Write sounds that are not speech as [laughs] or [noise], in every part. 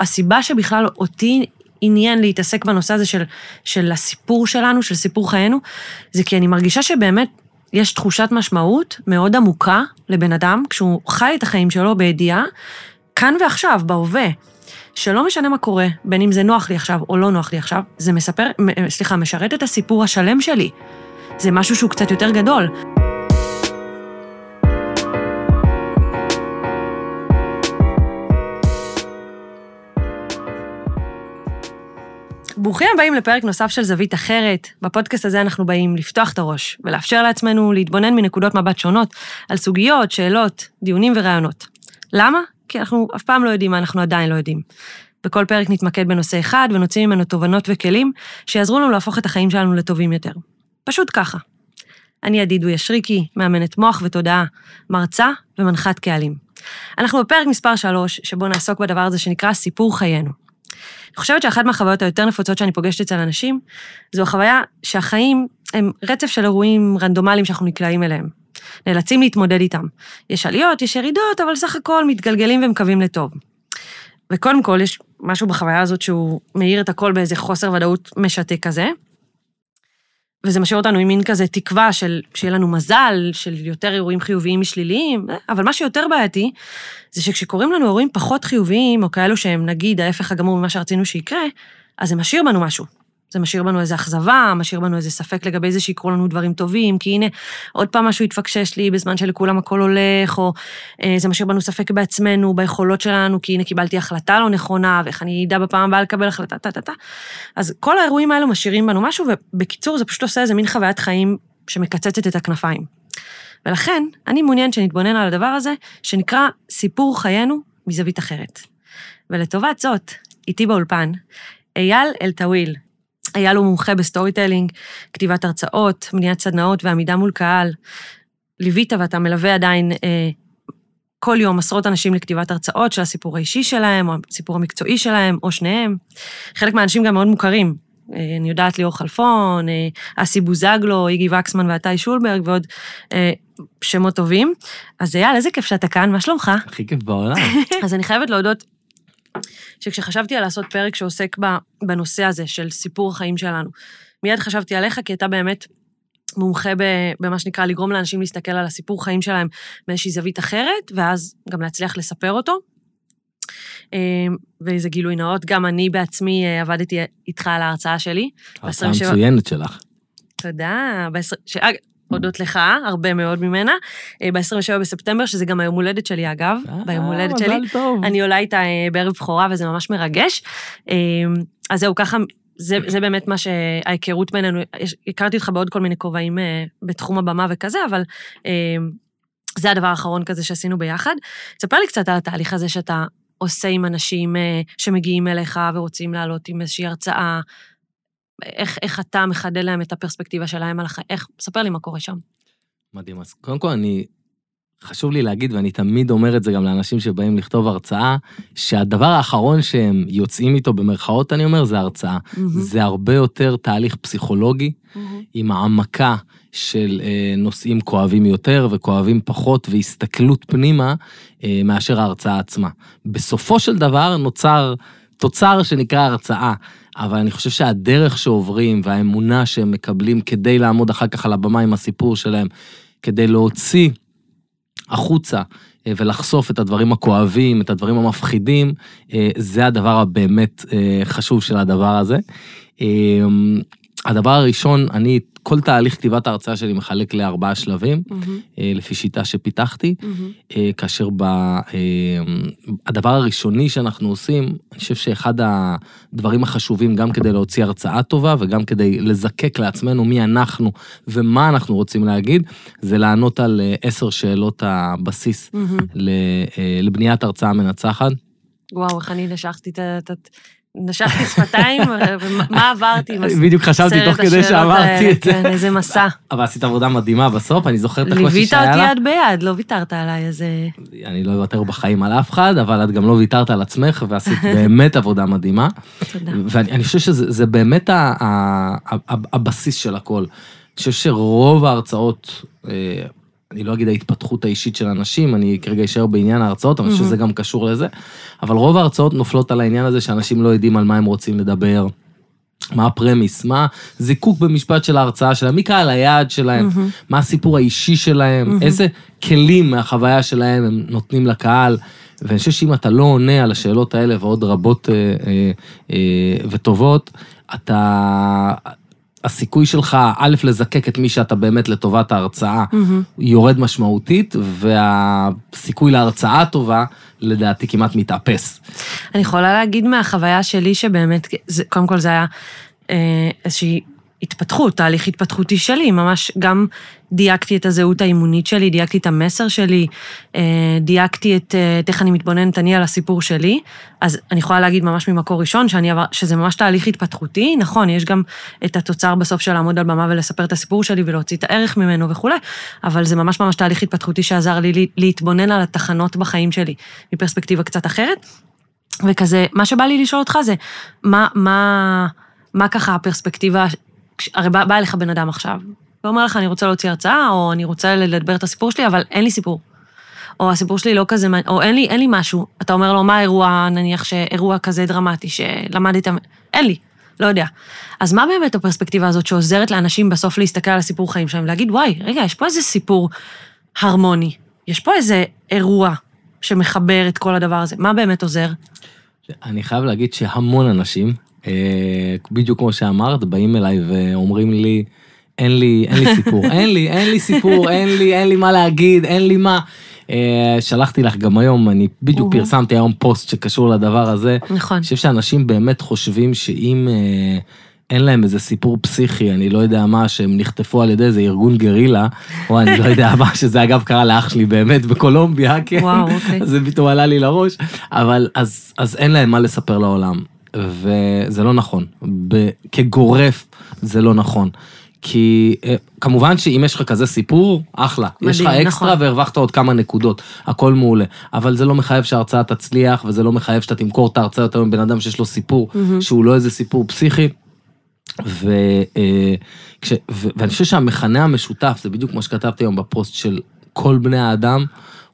הסיבה שבכלל אותי עניין להתעסק בנושא הזה של, של הסיפור שלנו, של סיפור חיינו, זה כי אני מרגישה שבאמת יש תחושת משמעות מאוד עמוקה לבן אדם, כשהוא חי את החיים שלו בידיעה, כאן ועכשיו, בהווה, שלא משנה מה קורה, בין אם זה נוח לי עכשיו או לא נוח לי עכשיו, זה מספר, סליחה, משרת את הסיפור השלם שלי. זה משהו שהוא קצת יותר גדול. ברוכים הבאים לפרק נוסף של זווית אחרת. בפודקאסט הזה אנחנו באים לפתוח את הראש ולאפשר לעצמנו להתבונן מנקודות מבט שונות על סוגיות, שאלות, דיונים ורעיונות. למה? כי אנחנו אף פעם לא יודעים מה אנחנו עדיין לא יודעים. בכל פרק נתמקד בנושא אחד ונוציא ממנו תובנות וכלים שיעזרו לנו להפוך את החיים שלנו לטובים יותר. פשוט ככה. אני עדידו ישריקי, מאמנת מוח ותודעה, מרצה ומנחת קהלים. אנחנו בפרק מספר 3, שבו נעסוק בדבר הזה שנקרא סיפור חיינו. אני חושבת שאחת מהחוויות היותר נפוצות שאני פוגשת אצל אנשים, זו החוויה שהחיים הם רצף של אירועים רנדומליים שאנחנו נקלעים אליהם. נאלצים להתמודד איתם. יש עליות, יש ירידות, אבל סך הכל מתגלגלים ומקווים לטוב. וקודם כל, יש משהו בחוויה הזאת שהוא מאיר את הכל באיזה חוסר ודאות משתק כזה. וזה משאיר אותנו עם מין כזה תקווה של שיהיה לנו מזל, של יותר אירועים חיוביים משליליים, אבל מה שיותר בעייתי, זה שכשקורים לנו אירועים פחות חיוביים, או כאלו שהם נגיד ההפך הגמור ממה שרצינו שיקרה, אז זה משאיר בנו משהו. זה משאיר בנו איזו אכזבה, משאיר בנו איזה ספק לגבי זה שיקרו לנו דברים טובים, כי הנה, עוד פעם משהו התפקשש לי בזמן שלכולם הכל הולך, או אה, זה משאיר בנו ספק בעצמנו, ביכולות שלנו, כי הנה קיבלתי החלטה לא נכונה, ואיך אני אדע בפעם הבאה לקבל החלטה, טה-טה-טה. אז כל האירועים האלו משאירים בנו משהו, ובקיצור, זה פשוט עושה איזה מין חוויית חיים שמקצצת את הכנפיים. ולכן, אני מעוניין שנתבונן על הדבר הזה, שנקרא סיפור חיינו מזווית אחרת. ולטובת זאת, איתי באולפן, אייל אלטויל, היה לו מומחה ב storytelling, כתיבת הרצאות, בניית סדנאות ועמידה מול קהל. ליווית ואתה מלווה עדיין אה, כל יום עשרות אנשים לכתיבת הרצאות של הסיפור האישי שלהם, או הסיפור המקצועי שלהם, או שניהם. חלק מהאנשים גם מאוד מוכרים. אה, אני יודעת ליאור חלפון, אה, אסי בוזגלו, איגי וקסמן ועטי שולברג ועוד אה, שמות טובים. אז אייל, איזה כיף שאתה כאן, מה שלומך? הכי כיף בעולם. [laughs] אז אני חייבת להודות שכשחשבתי על לעשות פרק שעוסק בנושא הזה של סיפור החיים שלנו, מיד חשבתי עליך, כי אתה באמת מומחה במה שנקרא לגרום לאנשים להסתכל על הסיפור חיים שלהם מאיזושהי זווית אחרת, ואז גם להצליח לספר אותו. אמ, ואיזה גילוי נאות, גם אני בעצמי אה, עבדתי איתך על ההרצאה שלי. ההרצאה המצוינת שלך. תודה. הודות לך, הרבה מאוד ממנה, אה, ב-27 בספטמבר, שזה גם היום הולדת שלי, אגב, אה, ביום הולדת שלי. מזל טוב. אני עולה איתה אה, בערב בכורה, וזה ממש מרגש. אז זהו, ככה, זה, זה באמת מה שההיכרות בינינו, הכרתי אותך בעוד כל מיני כובעים בתחום הבמה וכזה, אבל זה הדבר האחרון כזה שעשינו ביחד. תספר לי קצת על התהליך הזה שאתה עושה עם אנשים שמגיעים אליך ורוצים לעלות עם איזושהי הרצאה, איך, איך אתה מחדד להם את הפרספקטיבה שלהם על החיים, איך, ספר לי מה קורה שם. מדהים, אז קודם כל אני, חשוב לי להגיד, ואני תמיד אומר את זה גם לאנשים שבאים לכתוב הרצאה, שהדבר האחרון שהם יוצאים איתו, במרכאות אני אומר, זה הרצאה. Mm-hmm. זה הרבה יותר תהליך פסיכולוגי, mm-hmm. עם העמקה של אה, נושאים כואבים יותר וכואבים פחות, והסתכלות פנימה, אה, מאשר ההרצאה עצמה. בסופו של דבר נוצר תוצר שנקרא הרצאה. אבל אני חושב שהדרך שעוברים והאמונה שהם מקבלים כדי לעמוד אחר כך על הבמה עם הסיפור שלהם, כדי להוציא החוצה אה, ולחשוף את הדברים הכואבים, את הדברים המפחידים, אה, זה הדבר הבאמת אה, חשוב של הדבר הזה. הדבר הראשון, אני כל תהליך כתיבת ההרצאה שלי מחלק לארבעה שלבים, mm-hmm. לפי שיטה שפיתחתי, mm-hmm. כאשר ב, אה, הדבר הראשוני שאנחנו עושים, אני חושב שאחד הדברים החשובים גם כדי להוציא הרצאה טובה וגם כדי לזקק לעצמנו מי אנחנו ומה אנחנו רוצים להגיד, זה לענות על עשר שאלות הבסיס mm-hmm. לבניית הרצאה מנצחת. וואו, איך אני נשכתי את נשכתי שפתיים, ומה עברתי עם בדיוק חשבתי תוך כדי שאמרתי את זה. כן, איזה מסע. אבל עשית עבודה מדהימה בסוף, אני זוכר את הקושי שהיה לה. ליווית אותי יד ביד, לא ויתרת עליי, אז... אני לא אוותר בחיים על אף אחד, אבל את גם לא ויתרת על עצמך, ועשית [laughs] באמת עבודה מדהימה. תודה. ואני חושב שזה באמת הבסיס של הכל. אני חושב שרוב ההרצאות, אה, אני לא אגיד ההתפתחות האישית של אנשים, אני כרגע אשאר בעניין ההרצאות, אני חושב שזה גם קשור לזה, אבל רוב ההרצאות נופלות על העניין הזה שאנשים לא יודעים על מה הם רוצים לדבר. מה הפרמיס, מה זיקוק במשפט של ההרצאה שלהם, מי קהל היעד שלהם, mm-hmm. מה הסיפור האישי שלהם, mm-hmm. איזה כלים מהחוויה שלהם הם נותנים לקהל. ואני חושב שאם אתה לא עונה על השאלות האלה ועוד רבות אה, אה, אה, וטובות, אתה, הסיכוי שלך, א', לזקק את מי שאתה באמת לטובת ההרצאה, mm-hmm. יורד משמעותית, והסיכוי להרצאה טובה, לדעתי כמעט מתאפס. אני יכולה להגיד מהחוויה שלי שבאמת, זה, קודם כל זה היה אה, איזושהי התפתחות, תהליך התפתחותי שלי, ממש גם דייקתי את הזהות האימונית שלי, דייקתי את המסר שלי, אה, דייקתי את אה, איך אני מתבוננת אני על הסיפור שלי, אז אני יכולה להגיד ממש ממקור ראשון שאני עבר, שזה ממש תהליך התפתחותי, נכון, יש גם את התוצר בסוף של לעמוד על במה ולספר את הסיפור שלי ולהוציא את הערך ממנו וכולי, אבל זה ממש ממש תהליך התפתחותי שעזר לי להתבונן על התחנות בחיים שלי מפרספקטיבה קצת אחרת, וכזה, מה שבא לי לשאול אותך זה, מה, מה, מה ככה הפרספקטיבה הרי בא, בא אליך בן אדם עכשיו, ואומר לך, אני רוצה להוציא הרצאה, או אני רוצה לדבר את הסיפור שלי, אבל אין לי סיפור. או הסיפור שלי לא כזה, או אין לי, אין לי משהו. אתה אומר לו, מה האירוע, נניח שאירוע כזה דרמטי שלמדת, אין לי, לא יודע. אז מה באמת הפרספקטיבה הזאת שעוזרת לאנשים בסוף להסתכל על הסיפור חיים שלהם, להגיד, וואי, רגע, יש פה איזה סיפור הרמוני, יש פה איזה אירוע שמחבר את כל הדבר הזה, מה באמת עוזר? אני חייב להגיד שהמון אנשים, בדיוק כמו שאמרת, באים אליי ואומרים לי, אין לי, אין לי סיפור, [laughs] אין לי, אין לי סיפור, אין לי, אין לי מה להגיד, אין לי מה. אה, שלחתי לך גם היום, אני בדיוק פרסמתי היום פוסט שקשור לדבר הזה. נכון. אני חושב שאנשים באמת חושבים שאם אה, אין להם איזה סיפור פסיכי, אני לא יודע מה, שהם נחטפו על ידי איזה ארגון גרילה, או אני לא יודע מה, [laughs] שזה אגב קרה לאח שלי באמת בקולומביה, כן? וואו, אוקיי. זה פתאום עלה לי לראש, אבל אז, אז אין להם מה לספר לעולם. וזה לא נכון. כגורף זה לא נכון. כי אה, כמובן שאם יש לך כזה סיפור, אחלה. מדהים, יש לך אקסטרה נכון. והרווחת עוד כמה נקודות, הכל מעולה. אבל זה לא מחייב שההרצאה תצליח, וזה לא מחייב שאתה תמכור את ההרצאה יותר מבן אדם שיש לו סיפור, mm-hmm. שהוא לא איזה סיפור פסיכי. ו, אה, כש, ו, ואני חושב שהמכנה המשותף, זה בדיוק כמו שכתבתי היום בפוסט של כל בני האדם,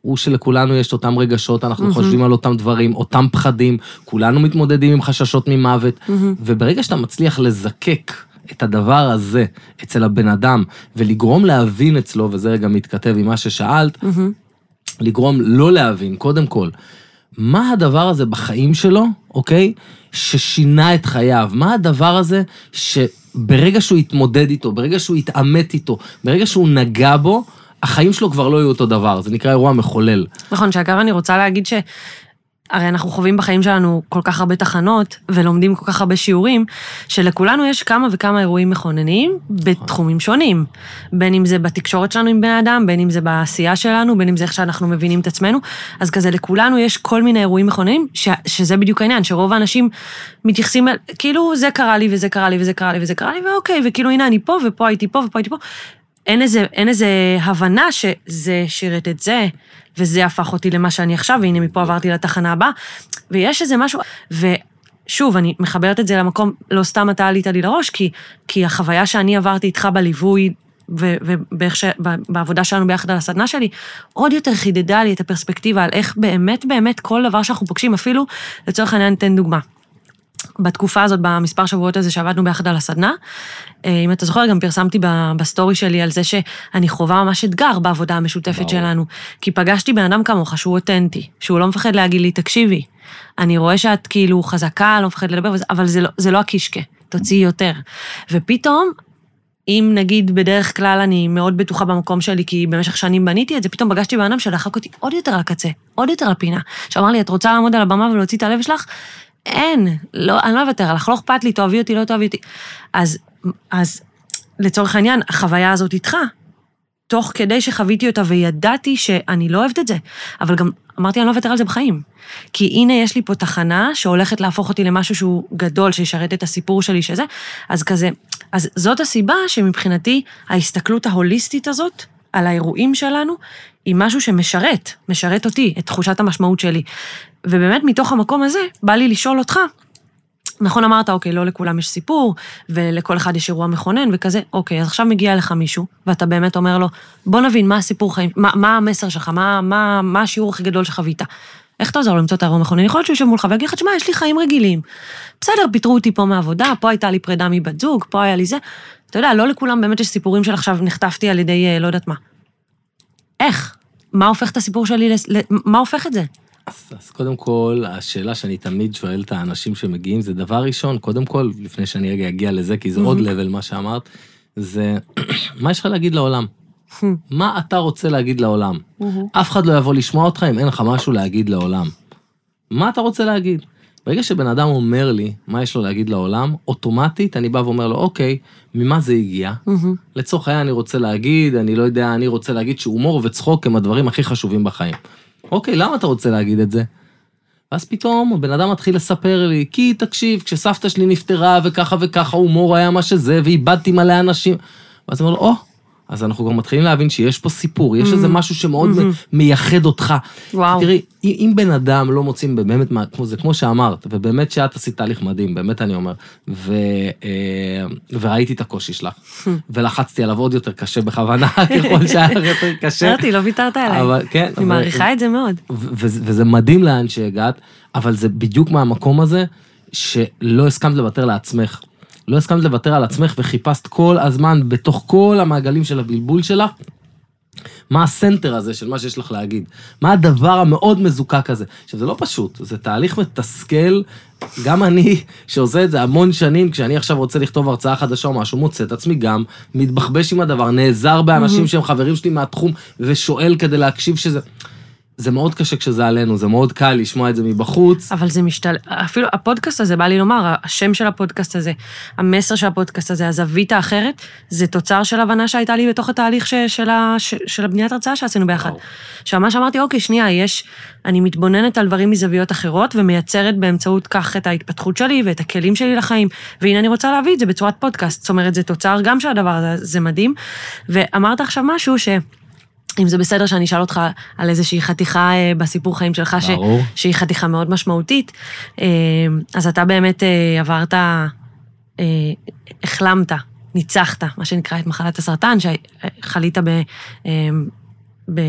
הוא שלכולנו יש אותם רגשות, אנחנו mm-hmm. חושבים על אותם דברים, אותם פחדים, כולנו מתמודדים עם חששות ממוות, mm-hmm. וברגע שאתה מצליח לזקק את הדבר הזה אצל הבן אדם, ולגרום להבין אצלו, וזה רגע מתכתב עם מה ששאלת, mm-hmm. לגרום לא להבין, קודם כל, מה הדבר הזה בחיים שלו, אוקיי? ששינה את חייו? מה הדבר הזה שברגע שהוא התמודד איתו, ברגע שהוא התעמת איתו, ברגע שהוא נגע בו, החיים שלו כבר לא יהיו אותו דבר, זה נקרא אירוע מחולל. נכון, שאגב אני רוצה להגיד ש... הרי אנחנו חווים בחיים שלנו כל כך הרבה תחנות, ולומדים כל כך הרבה שיעורים, שלכולנו יש כמה וכמה אירועים מכוננים בתחומים שונים. בין אם זה בתקשורת שלנו עם בני אדם, בין אם זה בעשייה שלנו, בין אם זה איך שאנחנו מבינים את עצמנו. אז כזה לכולנו יש כל מיני אירועים מכוננים, ש, שזה בדיוק העניין, שרוב האנשים מתייחסים אל, כאילו זה קרה לי וזה קרה לי וזה קרה לי וזה קרה לי, ואוקיי, וכאילו הנה אני פה ופה הייתי פה ופה הייתי פה. אין איזה, אין איזה הבנה שזה שירת את זה, וזה הפך אותי למה שאני עכשיו, והנה מפה עברתי לתחנה הבאה, ויש איזה משהו, ושוב, אני מחברת את זה למקום, לא סתם אתה עלית לי לראש, כי, כי החוויה שאני עברתי איתך בליווי, ובעבודה שלנו ביחד על הסדנה שלי, עוד יותר חידדה לי את הפרספקטיבה על איך באמת באמת כל דבר שאנחנו פוגשים, אפילו, לצורך העניין, ניתן דוגמה. בתקופה הזאת, במספר שבועות הזה שעבדנו ביחד על הסדנה, אה, אם אתה זוכר, גם פרסמתי בסטורי שלי על זה שאני חווה ממש אתגר בעבודה המשותפת ברור. שלנו. כי פגשתי בן אדם כמוך שהוא אותנטי, שהוא לא מפחד להגיד לי, תקשיבי, אני רואה שאת כאילו חזקה, לא מפחד לדבר, אבל זה לא, זה לא הקישקה, תוציאי יותר. ופתאום, אם נגיד בדרך כלל אני מאוד בטוחה במקום שלי, כי במשך שנים בניתי את זה, פתאום פגשתי בן אדם שדחק אותי עוד יותר לקצה, עוד יותר לפינה. שאמר לי, את רוצה לעמוד על הבמה ולהוציא את הלב שלך? אין, לא, אני לא אוותר עליך, לא אכפת לי, תאהבי אותי, לא תאהבי אותי. אז, אז לצורך העניין, החוויה הזאת איתך, תוך כדי שחוויתי אותה וידעתי שאני לא אוהבת את זה, אבל גם אמרתי, אני לא אוותר על זה בחיים. כי הנה, יש לי פה תחנה שהולכת להפוך אותי למשהו שהוא גדול, שישרת את הסיפור שלי, שזה, אז כזה, אז זאת הסיבה שמבחינתי, ההסתכלות ההוליסטית הזאת, על האירועים שלנו, היא משהו שמשרת, משרת אותי, את תחושת המשמעות שלי. ובאמת מתוך המקום הזה, בא לי לשאול אותך, נכון אמרת, אוקיי, לא לכולם יש סיפור, ולכל אחד יש אירוע מכונן וכזה, אוקיי, אז עכשיו מגיע אליך מישהו, ואתה באמת אומר לו, בוא נבין מה הסיפור חיים, מה, מה המסר שלך, מה, מה, מה השיעור הכי גדול שחווית. איך אתה עוזר לו למצוא את האירוע מכונן? יכול להיות שהוא יושב מולך ויגיד לך, תשמע, יש לי חיים רגילים. בסדר, פיטרו אותי פה מעבודה, פה הייתה לי פרידה מבת זוג, פה היה לי זה. אתה יודע, לא לכולם באמת יש סיפורים של עכשיו נחטפתי על ידי אה, לא יודעת מה. איך? מה הופך את הסיפור שלי, לס... מה הופך את זה? אז, אז קודם כל, השאלה שאני תמיד שואל את האנשים שמגיעים, זה דבר ראשון, קודם כל, לפני שאני רגע אגיע לזה, כי זה עוד לבל מה שאמרת, זה [clears throat] מה יש לך להגיד לעולם? [laughs] מה אתה רוצה להגיד לעולם? אף אחד לא יבוא לשמוע אותך אם אין לך משהו להגיד לעולם. מה אתה רוצה להגיד? ברגע שבן אדם אומר לי מה יש לו להגיד לעולם, אוטומטית אני בא ואומר לו, אוקיי, ממה זה הגיע? לצורך העניין אני רוצה להגיד, אני לא יודע, אני רוצה להגיד שהומור וצחוק הם הדברים הכי חשובים בחיים. אוקיי, למה אתה רוצה להגיד את זה? ואז פתאום הבן אדם מתחיל לספר לי, כי תקשיב, כשסבתא שלי נפטרה וככה וככה, הומור היה מה שזה, ואיבדתי מלא אנשים. ואז אני אומר לו, או, אז אנחנו כבר מתחילים להבין שיש פה סיפור, יש איזה משהו שמאוד מייחד אותך. וואו. תראי, אם בן אדם לא מוצאים באמת, כמו זה כמו שאמרת, ובאמת שאת עשית תהליך מדהים, באמת אני אומר, ו, אה, וראיתי את הקושי שלך, [laughs] ולחצתי עליו עוד יותר קשה בכוונה, [laughs] ככל שהיה יותר קשה. אמרתי, לא ויתרת עליי. אבל כן, אני מעריכה את זה מאוד. וזה מדהים לאן שהגעת, אבל זה בדיוק מהמקום הזה שלא הסכמת לוותר לעצמך. לא הסכמת לוותר על עצמך וחיפשת כל הזמן בתוך כל המעגלים של הבלבול שלך, מה הסנטר הזה של מה שיש לך להגיד? מה הדבר המאוד מזוקק הזה? עכשיו, זה לא פשוט, זה תהליך מתסכל. גם אני, שעושה את זה המון שנים, כשאני עכשיו רוצה לכתוב הרצאה חדשה או משהו, מוצא את עצמי גם מתבחבש עם הדבר, נעזר באנשים שהם חברים שלי מהתחום, ושואל כדי להקשיב שזה... זה מאוד קשה כשזה עלינו, זה מאוד קל לשמוע את זה מבחוץ. אבל זה משתל... אפילו הפודקאסט הזה, בא לי לומר, השם של הפודקאסט הזה, המסר של הפודקאסט הזה, הזווית האחרת, זה תוצר של הבנה שהייתה לי בתוך התהליך ש... של, ה... ש... של הבניית הרצאה שעשינו ביחד. וואו. שממש אמרתי, אוקיי, שנייה, יש... אני מתבוננת על דברים מזוויות אחרות, ומייצרת באמצעות כך את ההתפתחות שלי ואת הכלים שלי לחיים. והנה אני רוצה להביא את זה בצורת פודקאסט. זאת אומרת, זה תוצר גם של הדבר הזה, זה מדהים. ואמרת עכשיו משהו ש... אם זה בסדר שאני אשאל אותך על איזושהי חתיכה אה, בסיפור חיים שלך, ש... שהיא חתיכה מאוד משמעותית, אה, אז אתה באמת אה, עברת, החלמת, ניצחת, מה שנקרא, את מחלת הסרטן, שחלית ב... ב...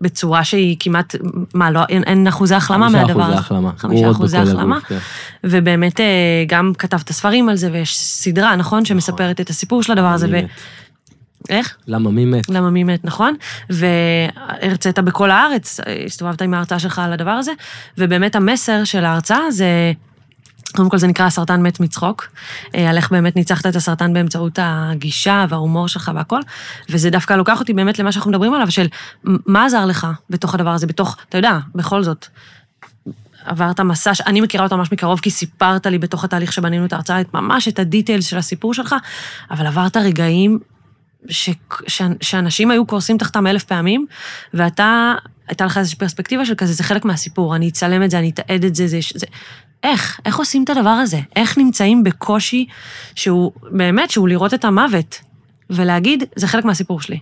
בצורה שהיא כמעט, מה, לא, אין, אין אחוזי החלמה חמישה מהדבר אחוזי הזה. החלמה. חמישה אחוזי החלמה. כן. ובאמת גם כתבת ספרים על זה, ויש סדרה, נכון? שמספרת את הסיפור של הדבר הזה. איך? למה מי מת? למה מי מת, נכון? והרצית בכל הארץ, הסתובבת עם ההרצאה שלך על הדבר הזה, ובאמת המסר של ההרצאה זה, קודם כל זה נקרא הסרטן מת מצחוק, אה, על איך באמת ניצחת את הסרטן באמצעות הגישה וההומור שלך והכל, וזה דווקא לוקח אותי באמת למה שאנחנו מדברים עליו, של מה עזר לך בתוך הדבר הזה, בתוך, אתה יודע, בכל זאת. עברת מסע, אני מכירה אותו ממש מקרוב, כי סיפרת לי בתוך התהליך שבנינו את ההרצאה, את ממש את הדיטיילס של הסיפור שלך, אבל עברת רגעים ש, ש, שאנשים היו קורסים תחתם אלף פעמים, ואתה, הייתה לך איזושהי פרספקטיבה של כזה, זה חלק מהסיפור, אני אצלם את זה, אני אתעד את זה, זה, זה... איך? איך עושים את הדבר הזה? איך נמצאים בקושי שהוא, באמת, שהוא לראות את המוות, ולהגיד, זה חלק מהסיפור שלי.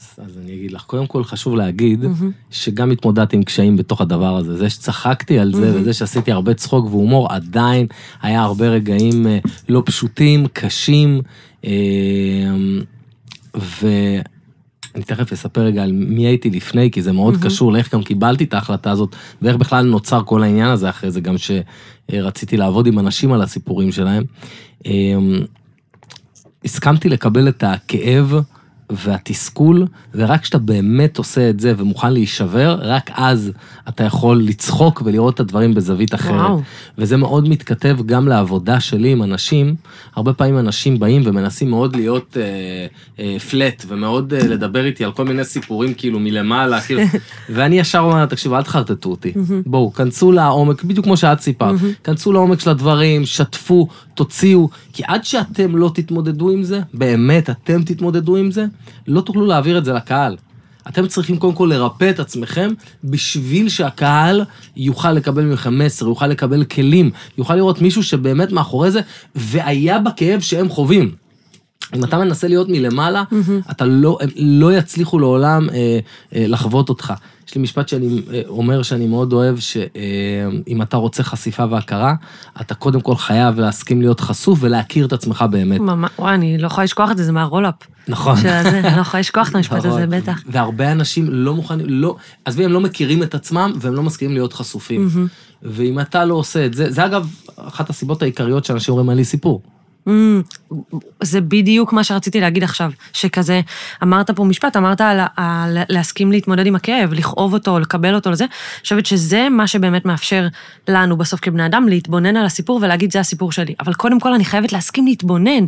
אז, אז אני אגיד לך, קודם כל חשוב להגיד שגם התמודדתי עם קשיים בתוך הדבר הזה. זה שצחקתי על זה וזה שעשיתי הרבה צחוק והומור, עדיין היה הרבה רגעים אה, לא פשוטים, קשים, אה, ואני תכף אספר רגע על מי הייתי לפני, כי זה מאוד קשור לאיך גם קיבלתי את ההחלטה הזאת, ואיך בכלל נוצר כל העניין הזה אחרי זה, גם שרציתי לעבוד עם אנשים על הסיפורים שלהם. אה, הסכמתי לקבל את הכאב והתסכול, ורק כשאתה באמת עושה את זה ומוכן להישבר, רק אז אתה יכול לצחוק ולראות את הדברים בזווית אחרת. וואו. וזה מאוד מתכתב גם לעבודה שלי עם אנשים. הרבה פעמים אנשים באים ומנסים מאוד להיות אה, אה, פלט, ומאוד אה, לדבר איתי על כל מיני סיפורים כאילו מלמעלה, כאילו, [laughs] ואני ישר אומר, תקשיבו, אל תחרטטו אותי. בואו, כנסו לעומק, בדיוק כמו שאת סיפרת, כנסו לעומק של הדברים, שתפו, תוציאו, כי עד שאתם לא תתמודדו עם זה, באמת אתם תתמודדו עם זה, לא תוכלו להעביר את זה לקהל. אתם צריכים קודם כל לרפא את עצמכם בשביל שהקהל יוכל לקבל מכם מסר, יוכל לקבל כלים, יוכל לראות מישהו שבאמת מאחורי זה, והיה בכאב שהם חווים. אם אתה מנסה להיות מלמעלה, אתה לא, הם לא יצליחו לעולם אה, אה, לחוות אותך. יש לי משפט שאני אה, אומר שאני מאוד אוהב, שאם אתה רוצה חשיפה והכרה, אתה קודם כל חייב להסכים להיות חשוף ולהכיר את עצמך באמת. ממש, וואי, אני לא יכולה לשכוח את זה, זה מהרולאפ. נכון. אני לא יכולה לשכוח את [laughs] המשפט הזה, נכון. בטח. והרבה אנשים לא מוכנים, לא, עזבי, הם לא מכירים את עצמם והם לא מסכימים להיות חשופים. ואם אתה לא עושה את זה, זה אגב אחת הסיבות העיקריות שאנשים אומרים, אין לי סיפור. אמ, זה בדיוק מה שרציתי להגיד עכשיו, שכזה, אמרת פה משפט, אמרת על, על להסכים להתמודד עם הכאב, לכאוב אותו, לקבל אותו לזה, אני חושבת שזה מה שבאמת מאפשר לנו בסוף כבני אדם להתבונן על הסיפור ולהגיד זה הסיפור שלי. אבל קודם כל אני חייבת להסכים להתבונן.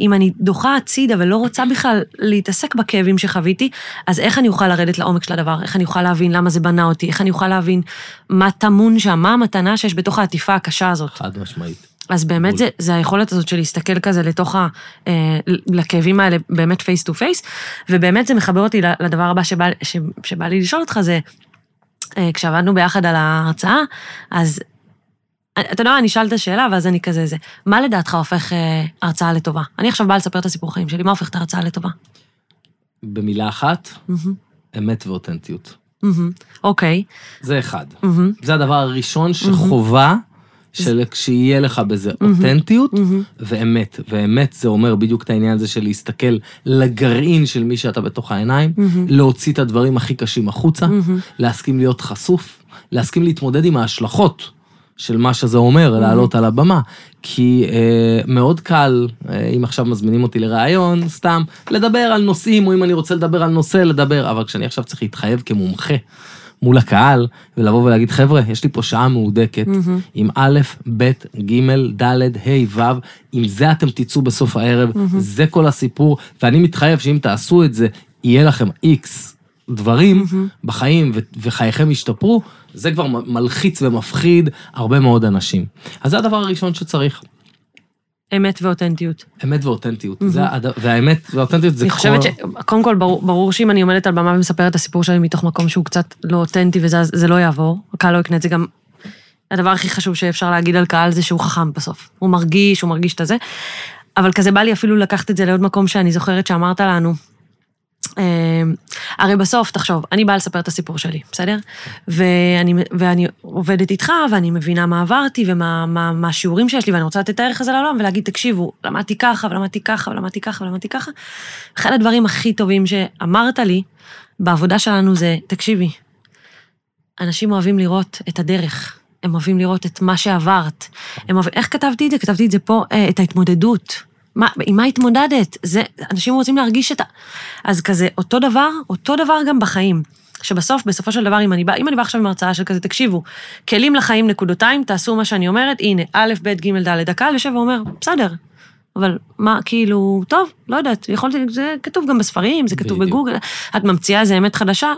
אם אני דוחה הצידה ולא רוצה בכלל להתעסק בכאבים שחוויתי, אז איך אני אוכל לרדת לעומק של הדבר? איך אני אוכל להבין למה זה בנה אותי? איך אני אוכל להבין מה טמון שם, מה המתנה שיש בתוך העטיפה הקשה הזאת? חד משמעית. אז באמת. זה, זה היכולת הזאת של להסתכל כזה לתוך ה... אה, לכאבים האלה באמת face to face, ובאמת זה מחבר אותי לדבר הבא שבא, ש, שבא לי לשאול אותך, זה אה, כשעבדנו ביחד על ההרצאה, אז אתה יודע מה, אני אשאל את השאלה, ואז אני כזה זה, מה לדעתך הופך אה, הרצאה לטובה? אני עכשיו באה לספר את הסיפור חיים שלי, מה הופך את ההרצאה לטובה? במילה אחת, מהמם, אמת ואותנטיות. אוקיי, זה אחד. מהמם, זה הדבר הראשון שחובה, של שיהיה לך בזה אותנטיות מהמם, ואמת. ואמת זה אומר בדיוק את העניין הזה של להסתכל לגרעין של מי שאתה בתוך העיניים, מהמם, להוציא את הדברים הכי קשים החוצה, מהמם, להסכים להיות חשוף, להסכים להתמודד עם ההשלכות של מה שזה אומר, לעלות על הבמה. כי אה, מאוד קל, אה, אם עכשיו מזמינים אותי לראיון, סתם, לדבר על נושאים, או אם אני רוצה לדבר על נושא, לדבר, אבל כשאני עכשיו צריך להתחייב כמומחה מול הקהל, ולבוא ולהגיד, חבר'ה, יש לי פה שעה מהודקת, מהמם, עם א', ב', ג', ד', ה', ו', עם זה אתם תצאו בסוף הערב, זה כל הסיפור, ואני מתחייב שאם תעשו את זה, יהיה לכם איקס דברים מהמם. בחיים ו- וחייכם ישתפרו, זה כבר מלחיץ ומפחיד הרבה מאוד אנשים. אז זה הדבר הראשון שצריך, אמת ואותנטיות. אמת ואותנטיות. זה הד... והאמת והאותנטיות זה אני כל... חושבת שקודם כל ברור, ברור שאם אני עומדת על במה ומספרת את הסיפור שלי מתוך מקום שהוא קצת לא אותנטי וזה זה לא יעבור, הקהל לא יקנה את זה גם. הדבר הכי חשוב שאפשר להגיד על קהל זה שהוא חכם בסוף. הוא מרגיש, הוא מרגיש את הזה. אבל כזה בא לי אפילו לקחת את זה לעוד מקום שאני זוכרת שאמרת לנו. אה, הרי בסוף, תחשוב, אני באה לספר את הסיפור שלי, בסדר? ואני, ואני עובדת איתך, ואני מבינה מה עברתי ומה מה, מה השיעורים שיש לי, ואני רוצה לתת את הערך הזה לעולם ולהגיד, תקשיבו, למדתי ככה, ולמדתי ככה, ולמדתי ככה, ולמדתי ככה. אחד הדברים הכי טובים שאמרת לי בעבודה שלנו זה, תקשיבי, אנשים אוהבים לראות את הדרך, הם אוהבים לראות את מה שעברת. הם אוהבים, איך כתבתי את זה? כתבתי את זה פה, אה, את ההתמודדות. מה, עם מה התמודדת? זה, אנשים רוצים להרגיש את ה... אז כזה, אותו דבר, אותו דבר גם בחיים. שבסוף, בסופו של דבר, אם אני באה, אם אני באה עכשיו עם הרצאה של כזה, תקשיבו, כלים לחיים נקודותיים, תעשו מה שאני אומרת, הנה, א', ב', ג', ד', הקהל יושב ואומר, בסדר, אבל מה, כאילו, טוב, לא יודעת, יכולתי, זה כתוב גם בספרים, זה כתוב בדיוק. בגוגל, את ממציאה איזה אמת חדשה,